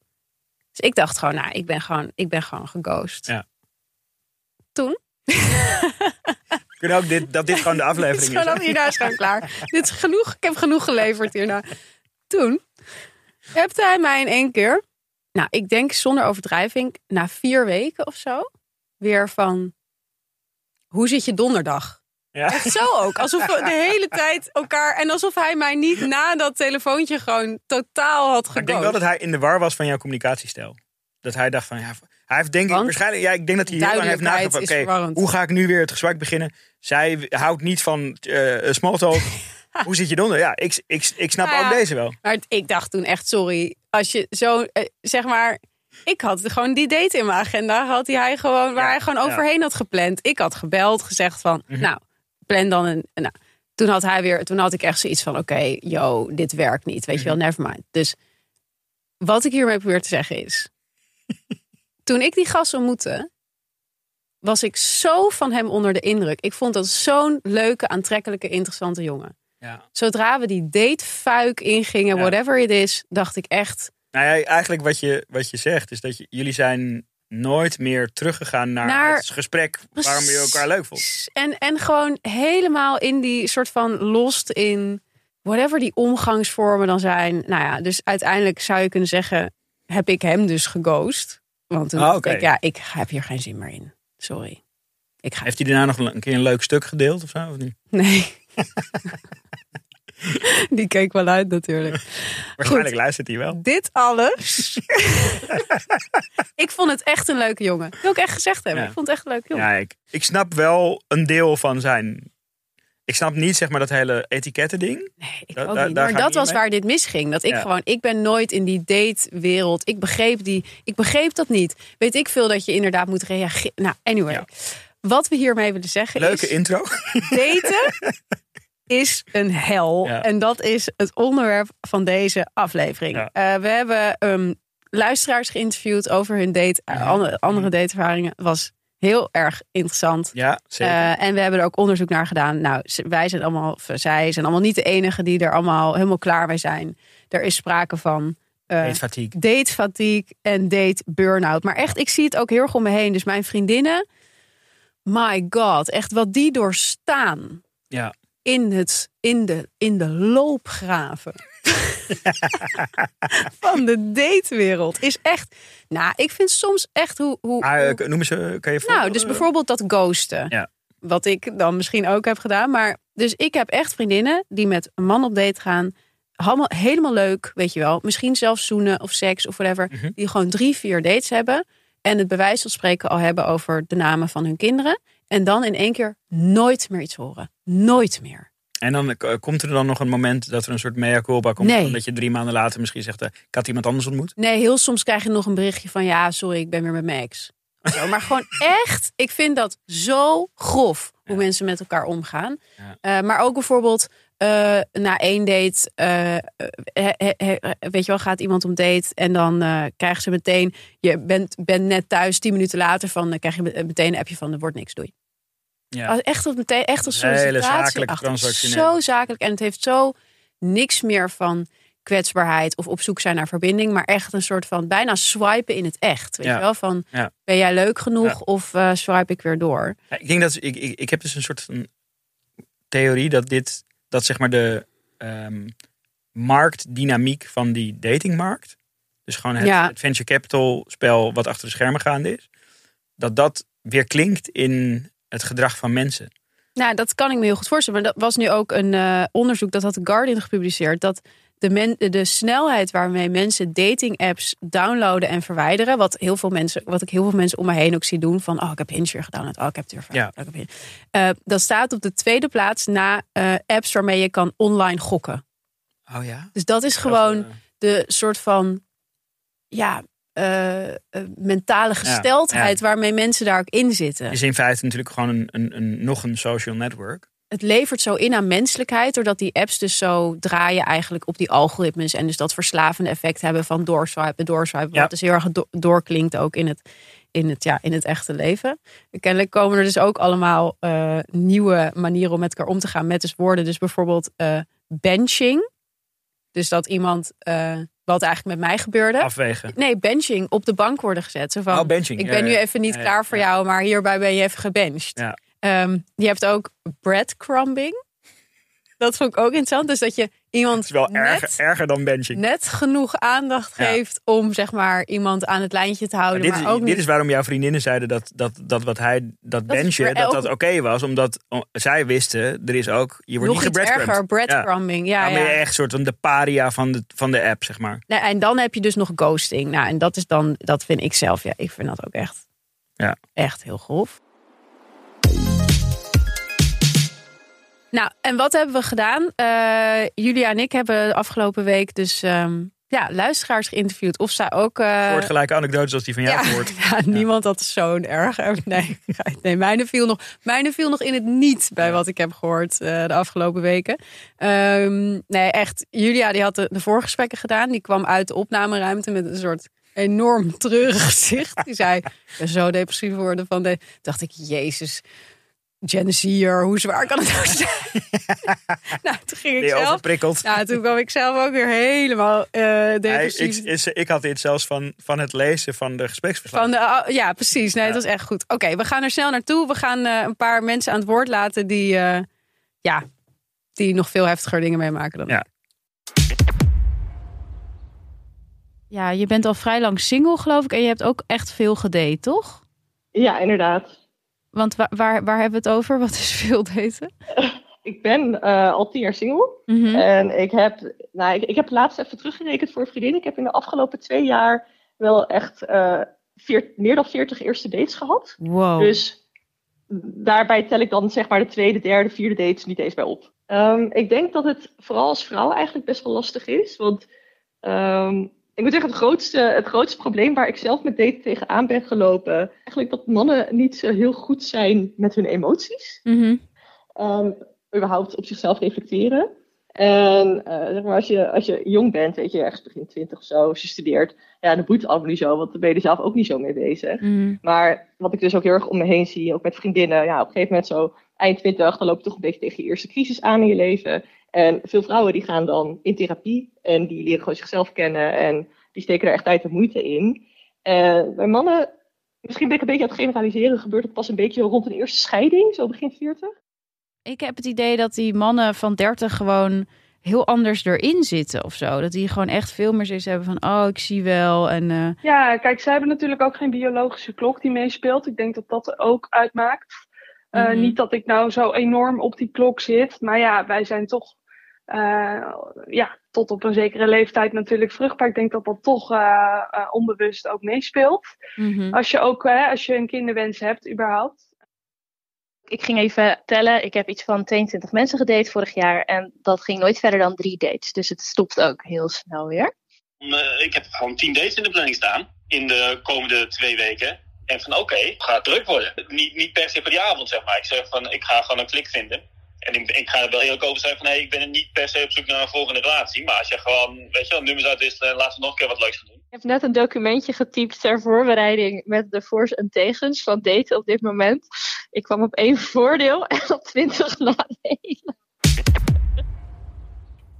Dus ik dacht gewoon, nou, ik ben gewoon, ik ben gewoon geghost.
Ja.
Toen?
Kunnen ook dit, dat dit gewoon de
is
aflevering
gewoon
is.
dat hierna is gewoon klaar. Dit is genoeg. Ik heb genoeg geleverd hierna. Toen hebt hij mij in één keer, nou, ik denk zonder overdrijving, na vier weken of zo, weer van: hoe zit je donderdag?
Ja.
Echt zo ook. Alsof we de hele tijd elkaar... En alsof hij mij niet na dat telefoontje gewoon totaal had
Maar ik denk wel dat hij in de war was van jouw communicatiestijl. Dat hij dacht van, ja, hij heeft denk ik waarschijnlijk, ja, ik denk dat hij heel lang heeft nagedacht oké, hoe ga ik nu weer het gesprek beginnen? Zij houdt niet van eh small talk. hoe zit je eronder? Ja, ik, ik, ik snap
Nou
ook deze wel.
Maar ik dacht toen echt, sorry. Als je zo, eh, zeg maar... Ik had gewoon die date in mijn agenda die hij gewoon, waar
Ja,
hij gewoon
ja.
overheen had gepland. Ik had gebeld, gezegd van,
Mhm.
nou, plan dan een. Nou, toen had hij weer, toen had ik echt zoiets van, oké, yo, dit werkt niet, weet je wel,
Mhm.
never mind. Dus wat ik hiermee probeer te zeggen is, toen ik die gast ontmoette, was ik zo van hem onder de indruk. Ik vond dat zo'n leuke, aantrekkelijke, interessante jongen.
Ja.
Zodra we die datefuik ingingen,
Ja.
whatever it is, dacht ik echt.
Nou ja, eigenlijk wat je, wat je zegt is dat je, jullie zijn nooit meer teruggegaan naar,
Naar-
het gesprek waarom je elkaar leuk vond.
En, en gewoon helemaal in die soort van lost in whatever die omgangsvormen dan zijn. Nou ja, dus uiteindelijk zou je kunnen zeggen, heb ik hem dus geghost. Want toen
Ah,
ik, ja, ik heb hier geen zin meer in. Sorry. Ik ga
Heeft hij daarna nog een keer een leuk stuk gedeeld of zo? Of niet?
Nee. die keek wel uit natuurlijk.
Waarschijnlijk luistert hij wel.
Dit alles. ik vond het echt een leuke jongen. Dat wil ik echt gezegd hebben.
Ja.
Ik vond het echt een leuke jongen.
Ja, ik, ik snap wel een deel van zijn. Ik snap niet zeg maar dat hele etiketten ding.
Nee, ik
Da-
ook niet. Maar dat was
mee.
waar dit misging. Dat ik
Ja.
gewoon, ik ben nooit in die datewereld. Ik begreep die, ik begreep dat niet. Weet ik veel dat je inderdaad moet reageren. Nou, anyway.
Ja.
Wat we hiermee willen zeggen
Leuke
is,
intro.
daten is een hel.
Ja.
En dat is het onderwerp van deze aflevering. Eh, we hebben ehm, luisteraars geïnterviewd over hun date, andere, andere dateervaringen. Was heel erg interessant.
Ja, zeker.
Eh, en we hebben er ook onderzoek naar gedaan. Nou, wij zijn allemaal, zij zijn allemaal niet de enige die er allemaal helemaal klaar mee zijn. Er is sprake van
fatigue.
date fatigue en date burn-out. Maar echt, ik zie het ook heel erg om me heen. Dus mijn vriendinnen, my god, echt wat die doorstaan
Ja.
in, het, in, de, in de loopgraven van de datewereld is echt. Nou, ik vind soms echt hoe. hoe,
eh, noem eens, eh, kan je
nou, dus bijvoorbeeld dat ghosten.
Ja.
Wat ik dan misschien ook heb gedaan. Maar dus ik heb echt vriendinnen die met een man op date gaan. Allemaal helemaal leuk, weet je wel. Misschien zelfs zoenen of seks of whatever.
Mhm.
Die gewoon drie, vier dates hebben. En het bewijs van spreken al hebben over de namen van hun kinderen. En dan in één keer nooit meer iets horen. Nooit meer.
En dan eh, komt er dan nog een moment dat er een soort mea culpa komt.
Nee.
Dat je drie maanden later misschien zegt, eh, ik had iemand anders ontmoet.
Nee, heel soms krijg je nog een berichtje van ja, sorry, ik ben weer met mijn ex. Zo, maar gewoon echt, ik vind dat zo grof hoe mensen met elkaar omgaan.
Ja.
Eh, maar ook bijvoorbeeld na één date, he- he- he- weet je wel, gaat iemand om date en dan krijgen ze meteen, je bent, bent net thuis, tien minuten later van, dan krijg je me- meteen een appje van, er wordt niks, doei.
Ja.
Als Echt, op meteen, echt een sollicitatie. Zo zakelijk en het heeft zo niks meer van kwetsbaarheid of op zoek zijn naar verbinding, maar echt een soort van bijna swipen in het echt. Weet
Ja.
je wel? Van
Ja.
ben jij leuk genoeg of eh, swipe ik weer door?
Ja, Ik denk dat ik, ik, ik heb dus een soort van theorie dat dit, dat zeg maar de ehm, marktdynamiek van die datingmarkt, dus gewoon het venture capital spel wat achter de schermen gaande is, dat dat weer klinkt in het gedrag van mensen.
Nou, dat kan ik me heel goed voorstellen. Maar dat was nu ook een eh, onderzoek dat had The Guardian gepubliceerd. Dat de, men, de snelheid waarmee mensen dating apps downloaden en verwijderen. Wat, heel veel mensen, wat ik heel veel mensen om me heen ook zie doen. Van, oh, ik heb Hinge weer gedownload. Oh, ik heb het weer verwijderd. Oh, ik heb Hinge. Eh, dat staat op de tweede plaats na eh, apps waarmee je kan online gokken.
Oh ja?
Dus dat is gewoon de soort van ja, eh, eh, mentale gesteldheid waarmee mensen daar ook in zitten.
is in feite natuurlijk gewoon een, een, een, nog een social network.
Het levert zo in aan menselijkheid, doordat die apps dus zo draaien eigenlijk op die algoritmes en dus dat verslavende effect hebben van doorswipen, doorswipen.
Ja.
Wat dus heel erg do- doorklinkt ook in het, in, het, ja, in het echte leven. Kennelijk komen er dus ook allemaal eh, nieuwe manieren om met elkaar om te gaan met dus woorden. Dus bijvoorbeeld benching. Dus dat iemand, wat eigenlijk met mij gebeurde.
Afwegen.
Nee, benching op de bank worden gezet. Zo van,
Oh, benching.
ik
Ja,
ben nu even niet
Ja, ja,
klaar voor jou, maar hierbij ben je even gebenched.
Ja.
Ehm, je hebt ook breadcrumbing. Dat vond ik ook interessant. Dus dat je iemand
is wel
net,
erger, erger dan benching.
net genoeg aandacht
Ja.
geeft om zeg maar iemand aan het lijntje te
Maar
houden.
dit,
Maar,
is,
ook
dit
niet
is waarom jouw vriendinnen zeiden dat, dat, dat wat hij, dat
Dat is
benchen, dat dat oké was. Omdat oh, zij wisten, er is ook, je wordt
nog
niet
erger, breadcrumbing. Ja, ja.
ben je echt soort van de paria van de, van de app, zeg maar.
Nee, en dan heb je dus nog ghosting. Nou, en dat is dan, dat vind ik zelf, ja, ik vind dat ook echt,
Ja.
echt heel grof. Nou, en wat hebben we gedaan? Eh, Julia en ik hebben de afgelopen week dus ehm, ja, luisteraars geïnterviewd. Of zij ook... eh,
Soortgelijke anekdotes als die van jou
ja,
gehoord.
ja, niemand had zo'n erg. Nee, nee mijne, viel nog, mijne viel nog in het niet bij wat ik heb gehoord eh, de afgelopen weken. Ehm, nee, echt. Julia die had de, de voorgesprekken gedaan. Die kwam uit de opnameruimte met een soort enorm treurig gezicht. Die zei, zo depressief worden van de... Dacht ik, jezus, Gen Z'er, hoe zwaar kan het nou zijn? nou, toen ging ik zelf...
overprikkeld?
Ja, toen kwam ik zelf ook weer helemaal eh
Hij-
depressief.
ik, is- ik had dit zelfs van, van het lezen van de gespreksverslag.
Van de, oh, ja, precies. Nee,
Ja.
dat is echt goed. Oké, we gaan er snel naartoe. We gaan eh, een paar mensen aan het woord laten die, eh, ja, die nog veel heftiger dingen meemaken dan
Ja.
ik. Ja, je bent al vrij lang single, geloof ik. En je hebt ook echt veel gedate, toch?
Ja, inderdaad.
Want waar, waar, waar hebben we het over? Wat is veel daten?
Ik ben eh, al tien jaar single.
Mhm.
En ik heb, nou, ik, ik heb laatst even teruggerekend voor een vriendin. Ik heb in de afgelopen twee jaar wel echt eh, meer dan 40 eerste dates gehad.
Wow.
Dus daarbij tel ik dan zeg maar de tweede, derde, vierde dates niet eens bij op. Ehm, ik denk dat het vooral als vrouw eigenlijk best wel lastig is. Want ehm, ik moet zeggen, het grootste, het grootste probleem waar ik zelf met daten tegenaan ben gelopen... eigenlijk dat mannen niet zo heel goed zijn met hun emoties. Ehm, überhaupt op zichzelf reflecteren. En eh, zeg maar, als je, als je jong bent, weet je, ergens begin twintig of zo, als je studeert, ja, dan boeit het allemaal niet zo, want dan ben je er zelf ook niet zo mee bezig.
Mhm.
Maar wat ik dus ook heel erg om me heen zie, ook met vriendinnen, ja, op een gegeven moment zo eind twintig, dan loop je toch een beetje tegen je eerste crisis aan in je leven. En veel vrouwen die gaan dan in therapie en die leren gewoon zichzelf kennen en die steken er echt tijd en moeite in. En bij mannen, misschien ben ik een beetje aan het generaliseren, gebeurt het pas een beetje rond een eerste scheiding, zo begin 40.
Ik heb het idee dat die mannen van 30 gewoon heel anders erin zitten of zo. Dat die gewoon echt veel meer zoiets hebben van, oh, ik zie wel. En eh,
Ja, kijk, zij hebben natuurlijk ook geen biologische klok die meespeelt. Ik denk dat dat er ook uitmaakt. Eh,
Mhm.
Niet dat ik nou zo enorm op die klok zit. Maar ja, wij zijn toch eh, ja, tot op een zekere leeftijd natuurlijk vruchtbaar. Ik denk dat dat toch eh, eh, onbewust ook meespeelt.
mhm.
Als je ook hè, als je een kinderwens hebt, überhaupt.
Ik ging even tellen. Ik heb iets van 22 mensen gedate vorig jaar. En dat ging nooit verder dan drie dates. Dus het stopt ook heel snel weer.
Eh, ik heb gewoon tien dates in de planning staan in de komende twee weken. En van oké, het gaat druk worden. Niet, niet per se per die avond, zeg maar. Ik zeg van, ik ga gewoon een klik vinden. En ik, ik ga er wel eerlijk over zijn van, hé, ik ben niet per se op zoek naar een volgende relatie. Maar als je gewoon, weet je wel, nummers uitwisselen en laten we nog een keer wat leuks gaan doen.
Ik heb net een documentje getypt ter voorbereiding met de voor's en tegens van daten op dit moment. Ik kwam op één voordeel en op twintig nadelen.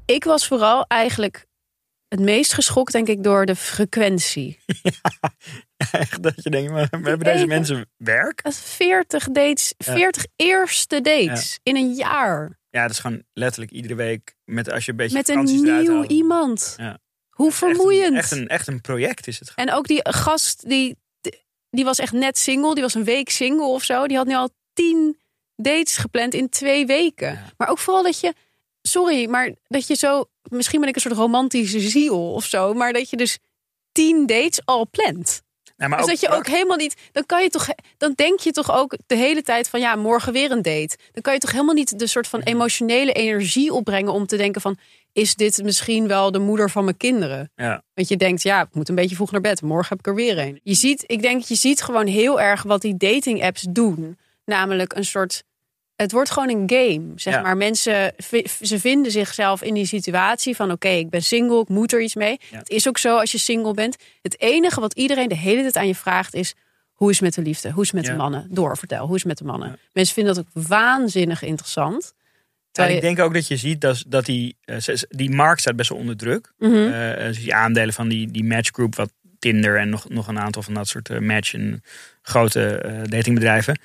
Ik was vooral eigenlijk het meest geschokt, denk ik, door de frequentie.
Echt dat je denkt, maar hebben deze mensen werk?
Dat 40 dates,
Ja.
40 eerste dates in een jaar.
Ja, dat is gewoon letterlijk iedere week met als je een beetje
Met een nieuw
haalt.
iemand.
Ja.
Hoe
Echt een-
vermoeiend.
Echt een, echt een project is het. gewoon.
En ook die gast, die, die was echt net single. Die was een week single of zo. Die had nu al tien dates gepland in twee weken. Maar ook vooral dat je... Sorry, maar dat je zo... Misschien ben ik een soort romantische ziel of zo. Maar dat je dus tien dates al plant.
Ja, maar
dus dat je ook helemaal niet... Dan kan je toch... Dan denk je toch ook de hele tijd van... Ja, morgen weer een date. Dan kan je toch helemaal niet de soort van
Mhm.
emotionele energie opbrengen... om te denken van... Is dit misschien wel de moeder van mijn kinderen?
Ja.
Want je denkt, ja, ik moet een beetje vroeg naar bed. Morgen heb ik er weer een. Je ziet, ik denk, je ziet gewoon heel erg wat die dating apps doen. Namelijk een soort. Het wordt gewoon een game. Zeg
Ja.
maar, mensen ze vinden zichzelf in die situatie van: oké, ik ben single, ik moet er iets mee.
Ja.
Het is ook zo als je single bent. Het enige wat iedereen de hele tijd aan je vraagt is: hoe is het met de liefde? Hoe is het met
Ja.
de mannen? Door, vertel, hoe is het met de mannen?
Ja.
Mensen vinden dat ook waanzinnig interessant.
En
Terwijl
ik denk ook dat je ziet dat, dat die, eh, die markt staat best wel onder druk. Eh, dus die aandelen van die, die matchgroup, wat Tinder en nog, nog een aantal van dat soort match- en grote datingbedrijven,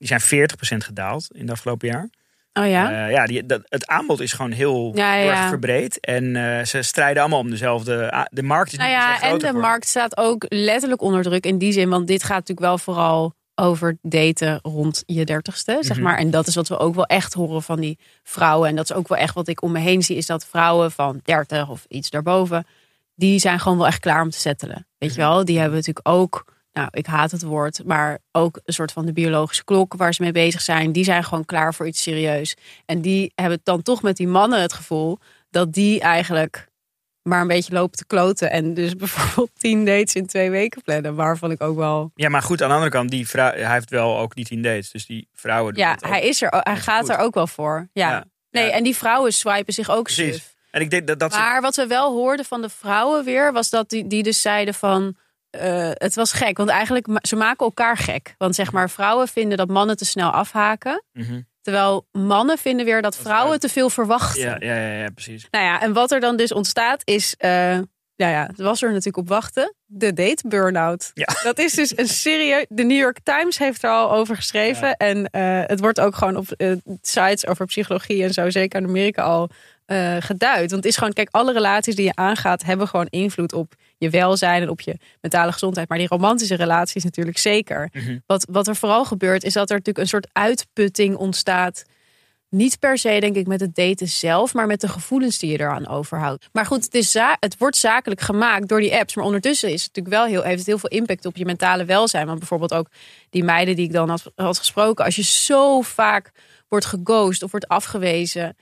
die zijn 40% gedaald in het afgelopen jaar.
Oh ja?
Eh, ja, die, dat, het aanbod is gewoon heel,
Ja,
erg verbreed. En eh, ze strijden allemaal om dezelfde... De markt is
Nou ja, en de
voor.
markt staat ook letterlijk onder druk in die zin. Want dit gaat natuurlijk wel vooral over daten rond je dertigste, zeg
Mhm.
maar. En dat is wat we ook wel echt horen van die vrouwen. En dat is ook wel echt wat ik om me heen zie. Is dat vrouwen van 30 of iets daarboven, die zijn gewoon wel echt klaar om te settelen. Weet
Mhm.
je wel? Die hebben natuurlijk ook, nou ik haat het woord, maar ook een soort van de biologische klok waar ze mee bezig zijn. Die zijn gewoon klaar voor iets serieus. En die hebben dan toch met die mannen het gevoel dat die eigenlijk maar een beetje lopen te kloten. En dus bijvoorbeeld tien dates in twee weken plannen. Waarvan ik ook wel.
Ja, maar goed, aan de andere kant, die vrouw, hij heeft wel ook die tien dates. Dus die vrouwen doen
Ja,
het
hij is er. Hij
is
gaat
goed.
er ook wel voor. Ja.
Ja.
Nee,
Ja.
en die vrouwen swipen zich ook
Precies.
suf.
En ik denk dat dat... ze-
Maar wat we wel hoorden van de vrouwen weer, was dat die, die dus zeiden van. Eh, het was gek, want eigenlijk ze maken elkaar gek. Want zeg maar, vrouwen vinden dat mannen te snel afhaken.
Mhm.
Terwijl mannen vinden weer dat vrouwen te veel verwachten.
ja, ja, ja, ja, precies.
Nou ja, en wat er dan dus ontstaat is, eh nou ja, het was er natuurlijk op wachten, de date burn-out.
Ja.
Dat is dus een serieus. De New York Times heeft er al over geschreven en eh, het wordt ook gewoon op sites over psychologie en zo, zeker in Amerika al geduid. Want het is gewoon, kijk, alle relaties die je aangaat hebben gewoon invloed op je welzijn en op je mentale gezondheid. Maar die romantische relaties natuurlijk zeker.
Mhm.
Wat, wat er vooral gebeurt, is dat er natuurlijk een soort uitputting ontstaat. Niet per se, denk ik, met het daten zelf, maar met de gevoelens die je eraan overhoudt. Maar goed, het, is het wordt zakelijk gemaakt door die apps. Maar ondertussen is het natuurlijk wel heel, heeft het heel veel impact op je mentale welzijn. Want bijvoorbeeld ook die meiden die ik dan had, had gesproken. Als je zo vaak wordt geghost of wordt afgewezen.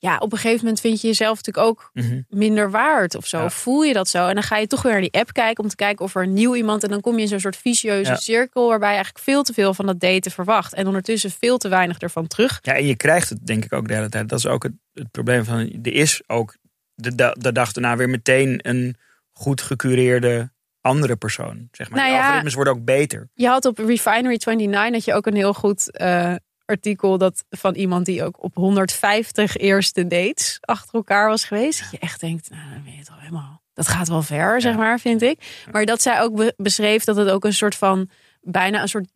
Ja, op een gegeven moment vind je jezelf natuurlijk ook
Mhm.
minder waard of zo.
Ja.
Voel je dat zo? En dan ga je toch weer naar die app kijken om te kijken of er een nieuw iemand. En dan kom je in zo'n soort vicieuze
Ja.
cirkel waarbij je eigenlijk veel te veel van dat daten verwacht. En ondertussen veel te weinig ervan terug.
Ja, en je krijgt het denk ik ook de hele tijd. Dat is ook het, het probleem van... Er is ook de, da- de dag daarna weer meteen een goed gecureerde andere persoon. Zeg maar.
Nou
de
ja.
algoritmes worden ook beter.
Je had op Refinery 29 had je ook een heel goed eh, artikel dat van iemand die ook op 150 eerste dates achter elkaar was geweest. Dat je echt denkt, nou, dan ben je toch helemaal. Dat gaat wel ver, zeg maar, vind ik. Maar dat zij ook be- beschreef dat het ook een soort van bijna een soort,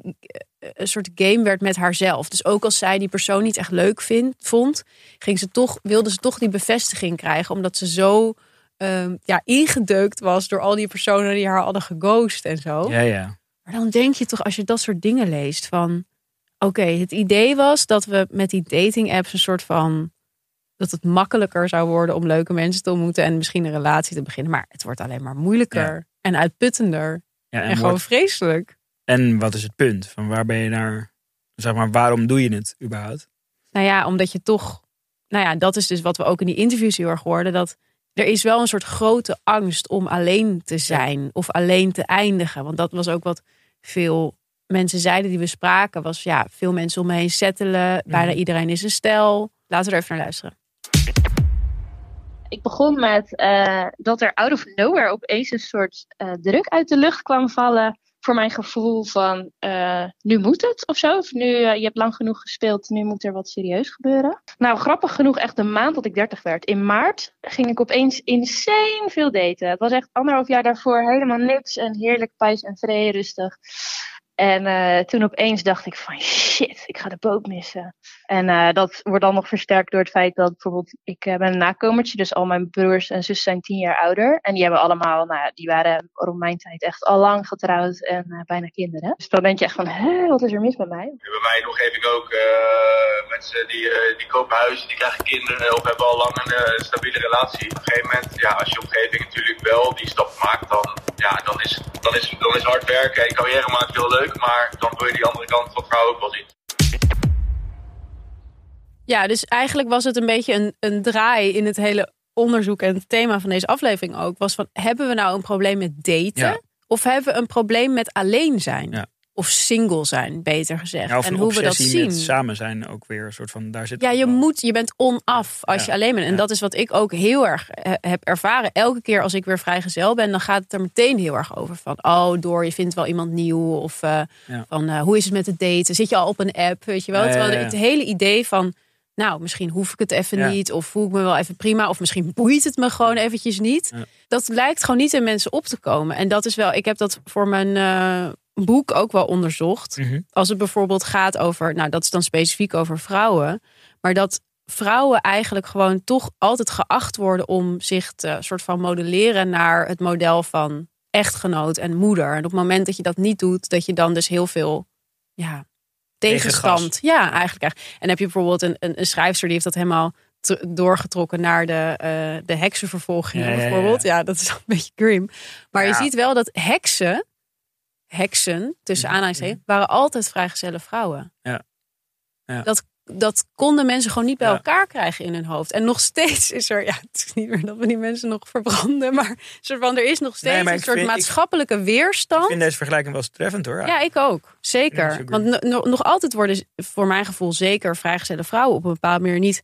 een soort game werd met haarzelf. Dus ook als zij die persoon niet echt leuk vind, vond, ging ze toch, wilde ze toch die bevestiging krijgen, omdat ze zo ehm, ja, ingedeukt was door al die personen die haar hadden geghost en zo.
Ja, ja.
Maar dan denk je toch, als je dat soort dingen leest, van oké, het idee was dat we met die dating apps een soort van dat het makkelijker zou worden om leuke mensen te ontmoeten en misschien een relatie te beginnen. Maar het wordt alleen maar moeilijker en uitputtender
ja
en,
en,
gewoon vreselijk.
en wat is het punt? Van waar ben je naar... Zeg maar, waarom doe je het überhaupt?
Nou ja, omdat je toch, nou ja, dat is dus wat we ook in die interviews heel erg hoorden, dat er is wel een soort grote angst om alleen te zijn of alleen te eindigen. Want dat was ook wat veel mensen zeiden die we spraken, was ja, veel mensen om me heen settelen, bijna iedereen is een stel. Laten we er even naar luisteren.
Ik begon met eh, dat er out of nowhere opeens een soort eh, druk uit de lucht kwam vallen. Voor mijn gevoel van eh, nu moet het of zo. Of nu, je hebt lang genoeg gespeeld, nu moet er wat serieus gebeuren. Nou, grappig genoeg, echt de maand dat ik 30 werd. In maart ging ik opeens insane veel daten. Het was echt anderhalf jaar daarvoor helemaal niks en heerlijk pijs en vrij rustig. En eh, toen opeens dacht ik van shit, ik ga de boot missen. En eh, dat wordt dan nog versterkt door het feit dat bijvoorbeeld ik eh, ben een nakomertje, dus al mijn broers en zussen zijn tien jaar ouder. En die hebben allemaal, nou ja, die waren rond mijn tijd echt al lang getrouwd en bijna kinderen. Dus dan denk je echt van, wat is er mis met mij?
Bij mijn omgeving ook eh, mensen die, die kopen huizen, die krijgen kinderen of hebben al lang een stabiele relatie. Op een gegeven moment, ja, als je omgeving natuurlijk wel die stap maakt, dan, ja, dan, is, dan, is, dan is hard werken en carrière maken heel leuk, maar dan wil je die andere kant van vrouw ook wel zien.
Ja, dus eigenlijk was het een beetje een, een draai in het hele onderzoek en het thema van deze aflevering ook. Was van, hebben we nou een probleem met daten?
Ja.
Of hebben we een probleem met alleen zijn?
Ja.
Of single zijn, beter gezegd.
Ja,
en hoe we dat zien.
met samen zijn ook weer een soort van... Daar zit
Ja, je
wel-
moet, je bent onaf als
Ja.
je alleen bent. En
Ja.
dat is wat ik ook heel erg heb ervaren. Elke keer als ik weer vrijgezel ben, dan gaat het er meteen heel erg over. Van, oh, door, je vindt wel iemand nieuw. Of eh, van, eh, hoe is het met het daten? Zit je al op een app, weet je wel? Terwijl het hele idee van, nou, misschien hoef ik het even
Ja.
niet. Of voel ik me wel even prima. Of misschien boeit het me gewoon eventjes niet.
Ja.
Dat lijkt gewoon niet in mensen op te komen. En dat is wel, ik heb dat voor mijn eh, boek ook wel onderzocht
Mhm.
als het bijvoorbeeld gaat over, nou dat is dan specifiek over vrouwen. Maar dat vrouwen eigenlijk gewoon toch altijd geacht worden om zich te soort van modelleren naar het model van echtgenoot en moeder. En op het moment dat je dat niet doet, dat je dan dus heel veel ja, tegenstand.
Tegengas.
Ja, eigenlijk. En dan heb je bijvoorbeeld een, een, een schrijfster die heeft dat helemaal doorgetrokken naar de, eh de heksenvervolgingen
Ja, ja, ja, ja.
bijvoorbeeld. Ja, dat is een beetje grim. Maar je ziet wel dat heksen, heksen tussen
Mhm,
aanhalingstekens, waren altijd vrijgezelle vrouwen.
Ja. Ja.
Dat, dat konden mensen gewoon niet bij
Ja.
elkaar krijgen in hun hoofd. En nog steeds is er, ja, het is niet meer dat we die mensen nog verbranden, maar van, er is nog steeds
Nee,
een soort
vind- ik-
maatschappelijke weerstand.
Ik vind deze vergelijking wel treffend hoor.
Ja, ik ook. Zeker. Want no- no- nog altijd worden, voor mijn gevoel, zeker vrijgezelle vrouwen op een bepaalde manier niet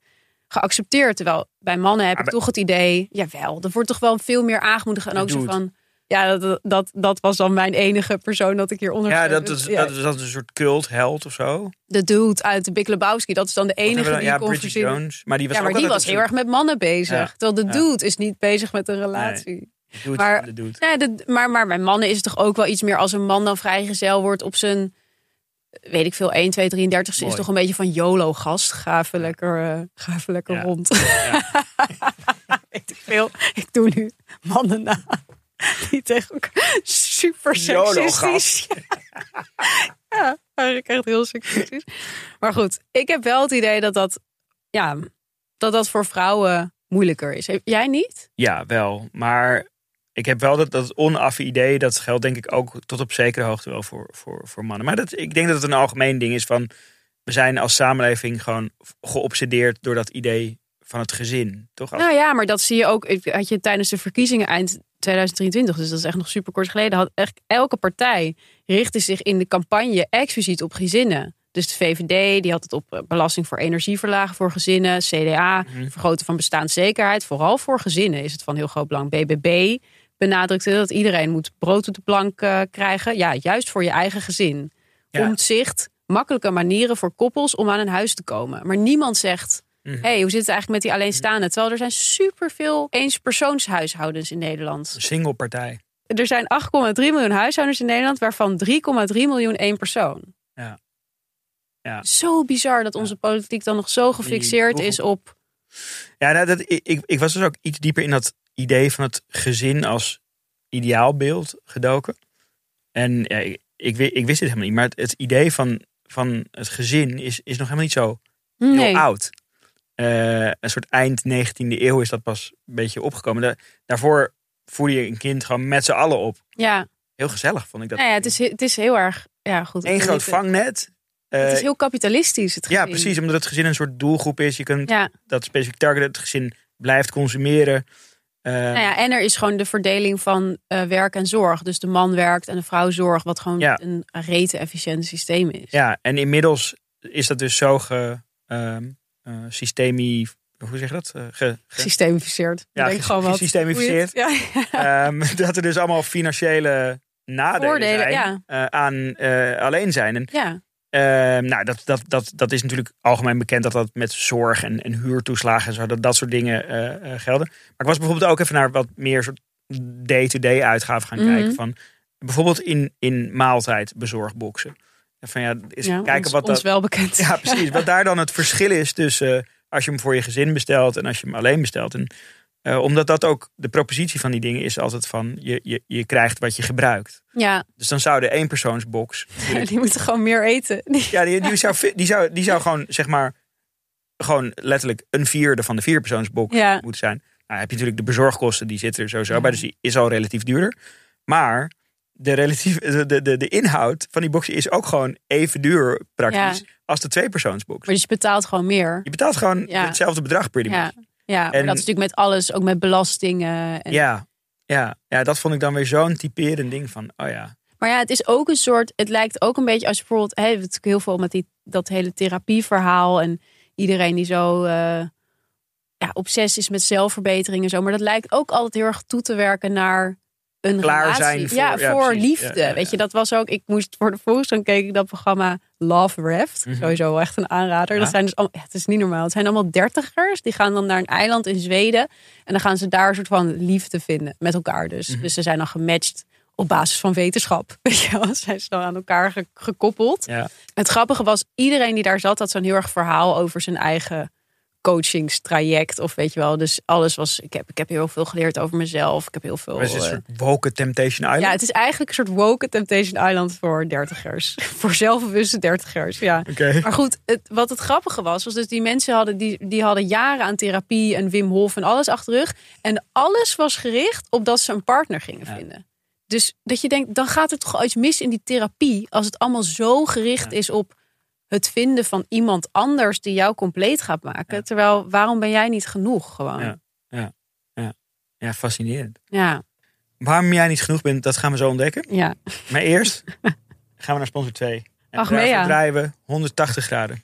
geaccepteerd. Terwijl bij mannen heb
Maar
ik toch het idee, jawel, er wordt toch wel veel meer aangemoedigd. En ook zo van, ja, dat, dat, dat was dan mijn enige persoon dat ik hieronder
Ja, dat is.
Ja,
dat, is, dat is een soort cult held of zo.
De dude uit de Big Lebowski, dat is dan de enige
dan?
die
ja,
ik kon
Bridget
verzinnen.
Jones. Maar die was
Ja, maar
ook
die was heel erg met mannen bezig.
Ja,
Terwijl de dude is niet bezig met een relatie. maar-
de doet.
Nee, de, maar, maar bij mannen is het toch ook wel iets meer als een man dan vrijgezel wordt op zijn, weet ik veel, 1, 2, 33 is
Mooi.
toch een beetje van YOLO-gast. Ga even lekker, eh, ga even lekker
Ja.
rond. weet ik veel. Ik doe nu mannen na. Die tegen elkaar super seksistisch. ja, eigenlijk echt heel seksistisch. Maar goed, ik heb wel het idee dat dat, ja, dat, dat voor vrouwen moeilijker is. Heb- Jij niet?
Ja, wel. Maar ik heb wel dat, dat onaffe idee. Dat geldt denk ik ook tot op zekere hoogte wel voor, voor, voor mannen. Maar dat, ik denk dat het een algemeen ding is van... We zijn als samenleving gewoon geobsedeerd door dat idee van het gezin. Toch?
Nou ja, maar dat zie je ook. Had je tijdens de verkiezingen eind 2023, dus dat is echt nog super kort geleden, had echt elke partij richtte zich in de campagne expliciet op gezinnen. Dus de VVD die had het op eh, belasting voor energieverlagen voor gezinnen, CDA
Mhm.
vergroten van bestaanszekerheid, vooral voor gezinnen is het van heel groot belang. BBB benadrukte dat iedereen moet brood op de plank eh, krijgen, ja, juist voor je eigen gezin.
Ja.
Omzicht, makkelijke manieren voor koppels om aan een huis te komen. Maar niemand zegt
Mhm.
hey, hoe zit het eigenlijk met die alleenstaanden? Terwijl er zijn superveel eenspersoonshuishoudens in Nederland.
Een single partij.
Er zijn 8,3 miljoen huishoudens in Nederland, waarvan 3,3 miljoen één persoon.
Ja. Ja.
Zo bizar dat onze politiek dan nog zo gefixeerd
Die
is op...
Ja, nou, dat, ik, ik, was dus ook iets dieper in dat idee van het gezin als ideaalbeeld gedoken. En ja, ik, ik, ik wist dit helemaal niet. Maar het, het idee van, van het gezin is, is nog helemaal niet zo heel
Nee.
oud. Eh, een soort eind 19e eeuw is dat pas een beetje opgekomen. Da- daarvoor voerde je een kind gewoon met z'n allen op.
Ja,
Heel gezellig vond ik dat.
nou ja het, is, het is heel erg... Ja, goed.
Eén
weet
groot vangnet.
Het is
Eh,
heel kapitalistisch, het
ja, precies. Omdat het gezin een soort doelgroep is. Je kunt
Ja,
dat specifiek targeten. Het gezin blijft consumeren. Eh,
nou ja, en er is gewoon de verdeling van eh, werk en zorg. Dus de man werkt en de vrouw zorgt, wat gewoon
Ja.
een rete efficiënt systeem is.
Ja, en inmiddels is dat dus zo ge, ehm eh, systemie, hoe zeg je dat? Eh, ge, ge-
Systeemificeerd.
Ja,
Denk gewoon wat. je het- Ja.
ehm, dat er dus allemaal financiële nadelen
Voordelen,
zijn
ja.
eh, aan eh, alleen zijn. En,
ja.
ehm, nou, dat, dat, dat, dat is natuurlijk algemeen bekend dat dat met zorg en, en huurtoeslagen en zo, dat dat soort dingen eh, eh, gelden. Maar ik was bijvoorbeeld ook even naar wat meer soort day-to-day uitgaven gaan
Mhm.
kijken van bijvoorbeeld in, in maaltijd bezorgboxen. Van ja, is
Ja,
kijken
ons,
wat dat,
ons wel bekend.
Ja, precies. Wat daar dan het verschil is tussen eh, als je hem voor je gezin bestelt en als je hem alleen bestelt. En, eh, omdat dat ook de propositie van die dingen is altijd van je, je, je krijgt wat je gebruikt.
Ja,
Dus dan zou de eenpersoonsbox.
die moeten gewoon meer eten.
Ja, die, die, zou, die, zou, die zou gewoon zeg maar. Gewoon letterlijk een vierde van de vierpersoonsbox
Ja.
moeten zijn. Nou heb je natuurlijk de bezorgkosten, die zitten er sowieso
Ja.
bij. Dus die is al relatief duurder. Maar de, relatief, de, de, de, de inhoud van die box is ook gewoon even duur praktisch als de tweepersoonsbox.
Maar dus je betaalt gewoon meer.
Je betaalt gewoon
Ja.
hetzelfde bedrag much.
Ja, ja maar
En-
dat is natuurlijk met alles, ook met belastingen. En,
Ja, ja, ja, dat vond ik dan weer zo'n typerend ding van, oh ja.
Maar ja, het is ook een soort. Het lijkt ook een beetje als je bijvoorbeeld. Hè, natuurlijk heel veel met die, dat hele therapieverhaal. En iedereen die zo. eh ja, obsessie is met zelfverbetering en zo. Maar dat lijkt ook altijd heel erg toe te werken naar een
Klaar
relatie.
zijn voor-
ja,
ja,
voor
precies.
liefde.
Ja,
Weet je, dat was ook. Ik moest voor de Volkskrant keek ik dat programma Love Raft.
Mhm.
Sowieso echt een aanrader. Dat zijn dus allemaal, het is niet normaal. Het zijn allemaal dertigers. Die gaan dan naar een eiland in Zweden. En dan gaan ze daar een soort van liefde vinden. Met elkaar dus.
Mhm.
Dus ze zijn dan gematcht op basis van wetenschap. Weet je wel, zijn ze dan aan elkaar ge- gekoppeld. Het grappige was, iedereen die daar zat had zo'n heel erg verhaal over zijn eigen coachingstraject. Of weet je wel, dus alles was, ik heb, ik heb heel veel geleerd over mezelf. Ik heb heel veel...
Het is een
eh,
soort woke Temptation Island.
ja, het is eigenlijk een soort woke Temptation Island voor dertigers. voor zelfbewuste dertigers, ja. Maar goed, het, wat het grappige was, was dus die mensen hadden, die, die hadden jaren aan therapie en Wim Hof en alles achter de rug. En alles was gericht op dat ze een partner gingen vinden. Dus dat je denkt, dan gaat er toch iets mis in die therapie als het allemaal zo gericht is op het vinden van iemand anders die jou compleet gaat maken. Terwijl, waarom ben jij niet genoeg gewoon?
Ja. Ja. Ja. ja, fascinerend.
Ja,
Waarom jij niet genoeg bent, dat gaan we zo ontdekken.
ja.
Maar eerst gaan we naar sponsor 2. En daarvoor draaien we 180 graden.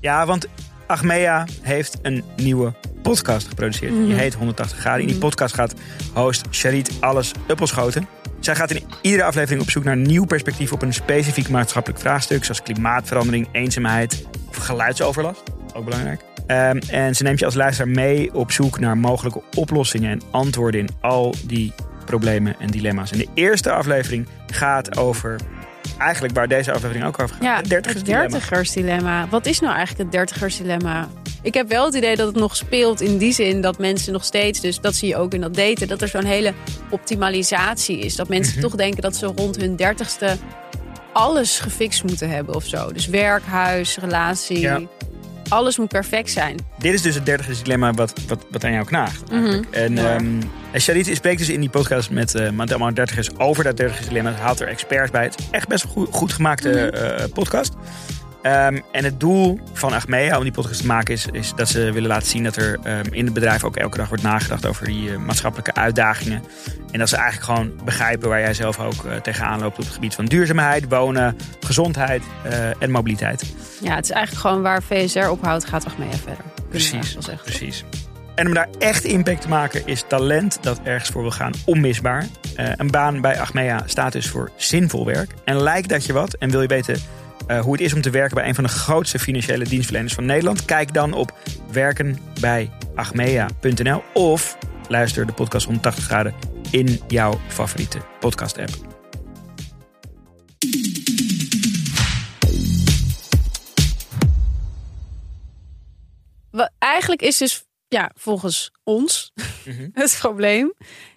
Ja, want Achmea heeft een nieuwe podcast geproduceerd. Die heet 180 graden. In die podcast gaat host Charit Alles Uppelschoten. Zij gaat in iedere aflevering op zoek naar een nieuw perspectief op een specifiek maatschappelijk vraagstuk, zoals klimaatverandering, eenzaamheid of geluidsoverlast. Ook belangrijk. Ehm, en ze neemt je als luisteraar mee op zoek naar mogelijke oplossingen en antwoorden in al die problemen en dilemma's. En de eerste aflevering gaat over eigenlijk waar deze aflevering ook over gaat.
Ja,
het dertigersdilemma.
het dertigersdilemma. Wat is nou eigenlijk het dertigersdilemma? Ik heb wel het idee dat het nog speelt in die zin dat mensen nog steeds, dus dat zie je ook in dat daten, dat er zo'n hele optimalisatie is. Dat mensen
Mhm.
toch denken dat ze rond hun dertigste alles gefixt moeten hebben of zo. Dus werk, huis, relatie.
Ja.
Alles moet perfect zijn.
Dit is dus het dertigste dilemma wat, wat, wat aan jou knaagt.
Mhm.
En,
Ja.
Charit spreekt dus in die podcast met, eh met allemaal dertigers over dat dertigers dilemma. Haalt er experts bij. Het is echt best een goed, goed gemaakte
Mhm.
eh, podcast. Ehm, en het doel van Achmea om die podcast te maken is, is dat ze willen laten zien dat er ehm, in het bedrijf ook elke dag wordt nagedacht over die eh, maatschappelijke uitdagingen. En dat ze eigenlijk gewoon begrijpen waar jij zelf ook eh, tegenaan loopt op het gebied van duurzaamheid, wonen, gezondheid eh, en mobiliteit.
Ja, het is eigenlijk gewoon waar VSR ophoudt, gaat Achmea verder.
Precies,
zeggen.
precies. En om daar echt impact te maken is talent dat ergens voor wil gaan onmisbaar. Een baan bij Achmea staat dus voor zinvol werk. En lijkt dat je wat en wil je weten eh, hoe het is om te werken bij een van de grootste financiële dienstverleners van Nederland? Kijk dan op werkenbijachmea.nl of luister de podcast 180 graden in jouw favoriete podcast app.
Wa- Eigenlijk is dus ja, volgens ons
Mhm.
het probleem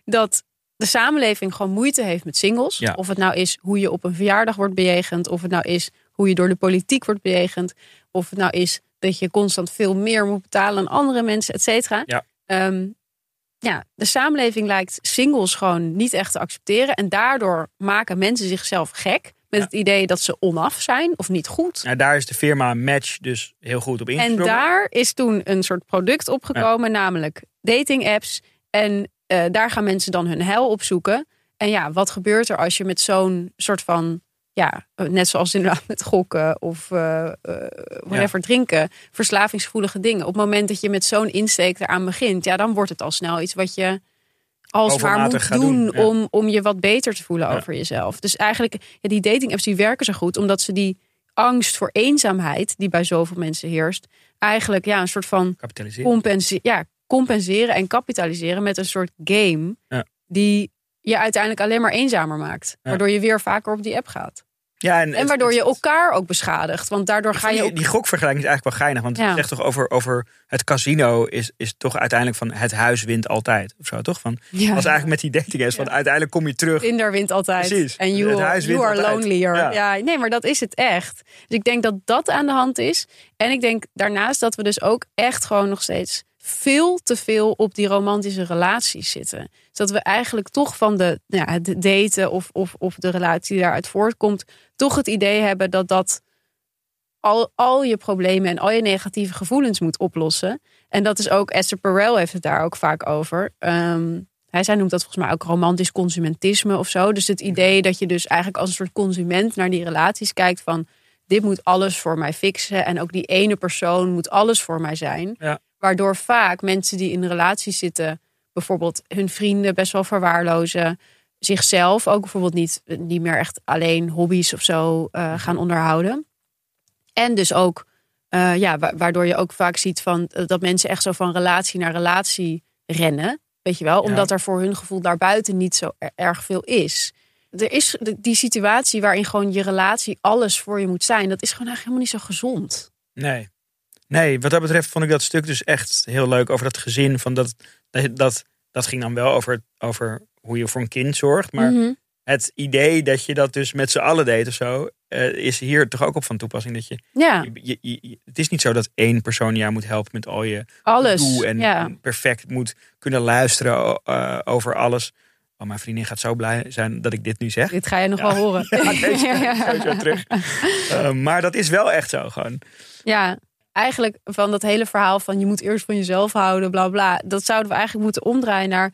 dat de samenleving gewoon moeite heeft met singles.
Ja.
Of het nou is hoe je op een verjaardag wordt bejegend, of het nou is hoe je door de politiek wordt bejegend, of het nou is dat je constant veel meer moet betalen aan andere mensen, et cetera.
Ja.
Ehm, ja, de samenleving lijkt singles gewoon niet echt te accepteren. En daardoor maken mensen zichzelf gek met het idee dat ze onaf zijn of niet goed.
Nou, daar is de firma Match dus heel goed op
En
ingesprongen.
daar is toen een soort product opgekomen, namelijk dating apps. En eh, daar gaan mensen dan hun heil op zoeken. En ja, wat gebeurt er als je met zo'n soort van, ja, eh, net zoals inderdaad met gokken of eh, whatever drinken, verslavingsgevoelige dingen. Op het moment dat je met zo'n insteek eraan begint, ja, dan wordt het al snel iets wat je als waar moet doen,
doen, ja.
om, om je wat beter te voelen
Ja.
over jezelf. Dus eigenlijk, ja, die dating apps die werken zo goed, omdat ze die angst voor eenzaamheid, die bij zoveel mensen heerst, eigenlijk ja, een soort van
Kapitaliseren.
compense ja, compenseren en kapitaliseren met een soort game
Ja.
die je uiteindelijk alleen maar eenzamer maakt. Waardoor je weer vaker op die app gaat.
Ja, en,
En
het-
waardoor je elkaar ook beschadigt. Want daardoor ga je
die,
ook...
die gokvergelijking is eigenlijk wel geinig. Want
Ja.
het zegt toch over, over het casino is, is toch uiteindelijk van het huis wint altijd. Of zo, toch? Van,
Ja.
Is eigenlijk met die dating is. Van uiteindelijk kom je terug.
Tinder wint altijd.
Precies.
En you,
Het huis
you are lonelier.
Ja.
Ja. nee, maar dat is het echt. Dus ik denk dat dat aan de hand is. En ik denk daarnaast dat we dus ook echt gewoon nog steeds veel te veel op die romantische relaties zitten. Dat we eigenlijk toch van de, nou ja, het daten of, of, of de relatie die daaruit voortkomt, toch het idee hebben dat dat al, al je problemen en al je negatieve gevoelens moet oplossen. En dat is ook, Esther Perel heeft het daar ook vaak over. Ehm, hij, zij noemt dat volgens mij ook romantisch consumentisme of zo. Dus het idee dat je dus eigenlijk als een soort consument naar die relaties kijkt van... dit moet alles voor mij fixen en ook die ene persoon moet alles voor mij zijn.
Ja.
Waardoor vaak mensen die in relaties zitten... bijvoorbeeld hun vrienden best wel verwaarlozen... zichzelf ook bijvoorbeeld niet, niet meer echt alleen hobby's of zo eh, gaan onderhouden. En dus ook, eh, ja, wa- waardoor je ook vaak ziet van, eh, dat mensen echt zo van relatie naar relatie rennen. Weet je wel,
Ja.
omdat er voor hun gevoel daarbuiten niet zo er- erg veel is. Er is die situatie waarin gewoon je relatie alles voor je moet zijn. Dat is gewoon eigenlijk helemaal niet zo gezond.
Nee. Nee, wat dat betreft vond ik dat stuk dus echt heel leuk over dat gezin. Van dat, dat, dat, ging dan wel over, over hoe je voor een kind zorgt. Maar
Mhm.
het idee dat je dat dus met z'n allen deed of zo, eh, is hier toch ook op van toepassing. Dat je,
Ja,
je, je- je- het is niet zo dat één persoon jou moet helpen met al je
alles.
en,
ja.
perfect moet kunnen luisteren eh, over alles. Oh, mijn vriendin gaat zo blij zijn dat ik dit nu zeg.
Dit ga je nog wel horen.
Ja, deze terug. Eh, maar dat is wel echt zo gewoon.
Ja, eigenlijk van dat hele verhaal van je moet eerst van jezelf houden, bla bla. Dat zouden we eigenlijk moeten omdraaien naar.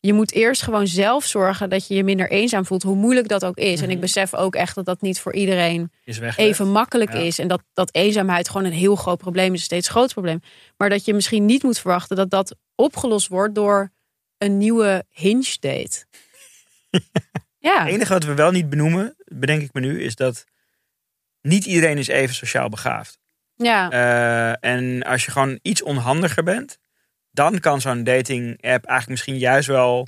Je moet eerst gewoon zelf zorgen dat je je minder eenzaam voelt, hoe moeilijk dat ook is. En ik besef ook echt dat dat niet voor iedereen even makkelijk
Ja.
is. En dat, dat eenzaamheid gewoon een heel groot probleem is, een steeds groot probleem. Maar dat je misschien niet moet verwachten dat dat opgelost wordt door een nieuwe hinge date. ja.
Het enige wat we wel niet benoemen, bedenk ik me nu, is dat niet iedereen is even sociaal begaafd.
Ja.
Eh, en als je gewoon iets onhandiger bent, dan kan zo'n dating app eigenlijk misschien juist wel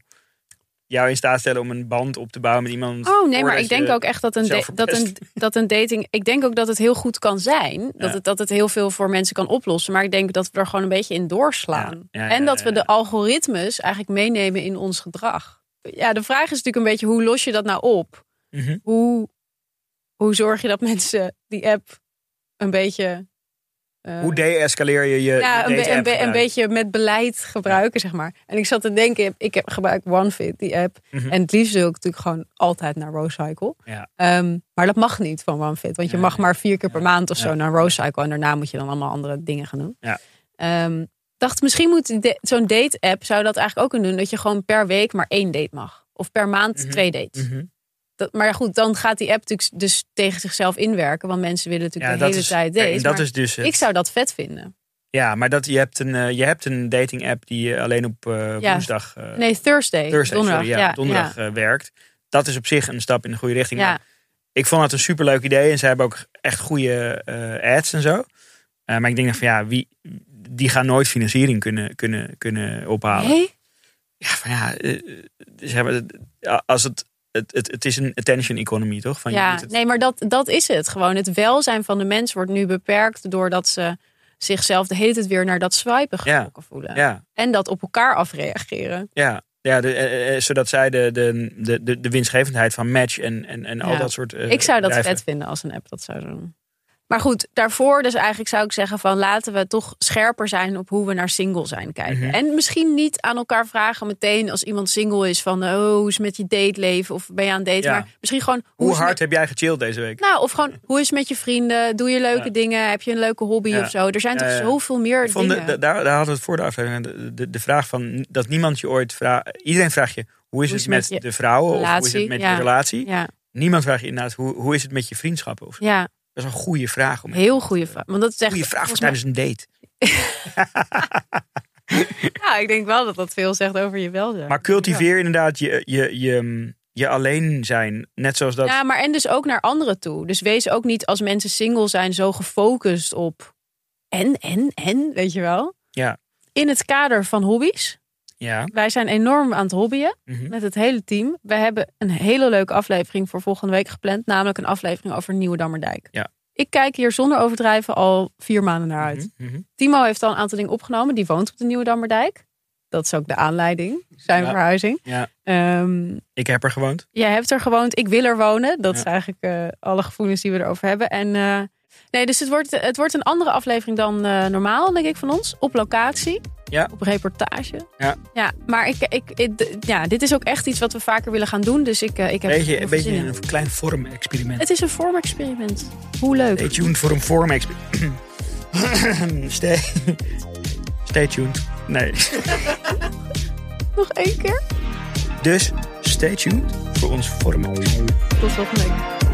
jou in staat stellen om een band op te bouwen met iemand.
Oh nee, maar ik denk ook echt dat een, dat, een, dat een dating. Ik denk ook dat het heel goed kan zijn. Dat,
Ja.
het, dat het heel veel voor mensen kan oplossen. Maar ik denk dat we er gewoon een beetje in doorslaan.
Ja, ja,
en dat we de algoritmes eigenlijk meenemen in ons gedrag. Ja, de vraag is natuurlijk een beetje hoe los je dat nou op?
Mhm.
Hoe, hoe zorg je dat mensen die app een beetje. Eh,
Hoe de-escaleer je je,
ja, een, een, be- een
gebruik?
beetje met beleid gebruiken, zeg maar. En ik zat te denken, ik heb gebruik OneFit, die app.
Mhm.
En het liefst wil ik natuurlijk gewoon altijd naar Rosecycle.
Ja.
Ehm, maar dat mag niet van OneFit. Want je mag maar vier keer per maand of zo naar Rosecycle. En daarna moet je dan allemaal andere dingen gaan doen.
Ja.
Ehm, dacht, misschien moet zo'n date-app zou dat eigenlijk ook kunnen doen. Dat je gewoon per week maar één date mag. Of per maand
Mhm.
twee dates.
Mhm.
Dat, maar ja, goed, dan gaat die app natuurlijk dus tegen zichzelf inwerken. Want mensen willen natuurlijk
Ja,
de hele
is,
tijd dates.
dat
maar
is dus het.
ik zou dat vet vinden.
Ja, maar dat, je, hebt een, eh, je hebt een dating app die eh, alleen op eh,
Ja.
woensdag,
Nee, Thursday.
Thursday,
donderdag.
sorry, ja, donderdag werkt. Dat is op zich een stap in de goede richting. Maar ik vond het een superleuk idee. En zij hebben ook echt goede ads en zo. Maar ik denk van ja, wie, die gaan nooit financiering kunnen, kunnen, kunnen ophalen.
Nee?
Ja, van ja, ze hebben, als het, het, het, het is een attention economy, toch? Van,
Ja,
het,
nee, maar dat, dat is het. Gewoon het welzijn van de mens wordt nu beperkt doordat ze zichzelf de hele tijd weer naar dat swipen
Ja.
getrokken voelen.
ja,
En dat op elkaar afreageren.
ja, ja de, eh, eh, zodat zij de, de, de, de, de winstgevendheid van match en, en, en al
Ja.
dat soort. eh,
ik zou dat
bedrijven-
vet vinden als een app dat zou doen. Maar goed, daarvoor dus eigenlijk zou ik zeggen van laten we toch scherper zijn op hoe we naar single zijn kijken.
Mhm.
En misschien niet aan elkaar vragen meteen als iemand single is van oh, hoe is het met je dateleven of ben je aan het daten.
Ja.
Maar misschien gewoon hoe,
hard
met-
heb jij gechilled deze week?
Nou, of gewoon hoe is het met je vrienden? Doe je leuke
Ja.
dingen? Heb je een leuke hobby
Ja.
of zo? Er zijn toch zoveel meer
Ik vond
dingen.
de- daar, daar hadden we het voor de aflevering. De, de, de vraag van dat niemand je ooit vraagt. Iedereen vraagt je hoe is
Hoe
het
is het
met de vrouwen of hoe is het met je relatie. Niemand vraagt je inderdaad hoe, hoe is het met je vriendschappen. Of,
ja,
dat is een goede vraag. Om
heel goede vraag. Want dat is echt
goede vraag voor tijdens een date.
Ja, ik denk wel dat dat veel zegt over je welzijn.
Maar cultiveer inderdaad je, je, je, je alleen zijn. Net zoals dat.
Ja, maar en dus ook naar anderen toe. Dus wees ook niet als mensen single zijn zo gefocust op en, en, en, weet je wel.
Ja.
In het kader van hobby's.
Ja.
Wij zijn enorm aan het hobbyen
Mhm.
met het hele team. We hebben een hele leuke aflevering voor volgende week gepland. Namelijk een aflevering over Nieuwe Dammerdijk.
Ja.
Ik kijk hier zonder overdrijven al vier maanden naar uit.
Mhm, mhm.
Timo heeft al een aantal dingen opgenomen. Die woont op de Nieuwe Dammerdijk. Dat is ook de aanleiding, zijn
Ja.
verhuizing.
Ja,
Ehm,
ik heb er gewoond.
jij hebt er gewoond, ik wil er wonen. Dat
Ja.
is eigenlijk eh, alle gevoelens die we erover hebben. En eh, nee, dus het wordt, het wordt een andere aflevering dan eh, normaal, denk ik, van ons. Op locatie.
Ja.
Op reportage.
Ja.
Ja, maar ik, ik, ik- ja, dit is ook echt iets wat we vaker willen gaan doen. Dus ik, eh, ik heb
Beetje, een beetje
in.
een klein vormexperiment.
Het is een vormexperiment. Hoe leuk.
Stay tuned voor een vormexperiment. Stay, stay tuned. Nee.
Nog één keer.
Dus stay tuned voor ons vormexperiment.
Tot volgende week.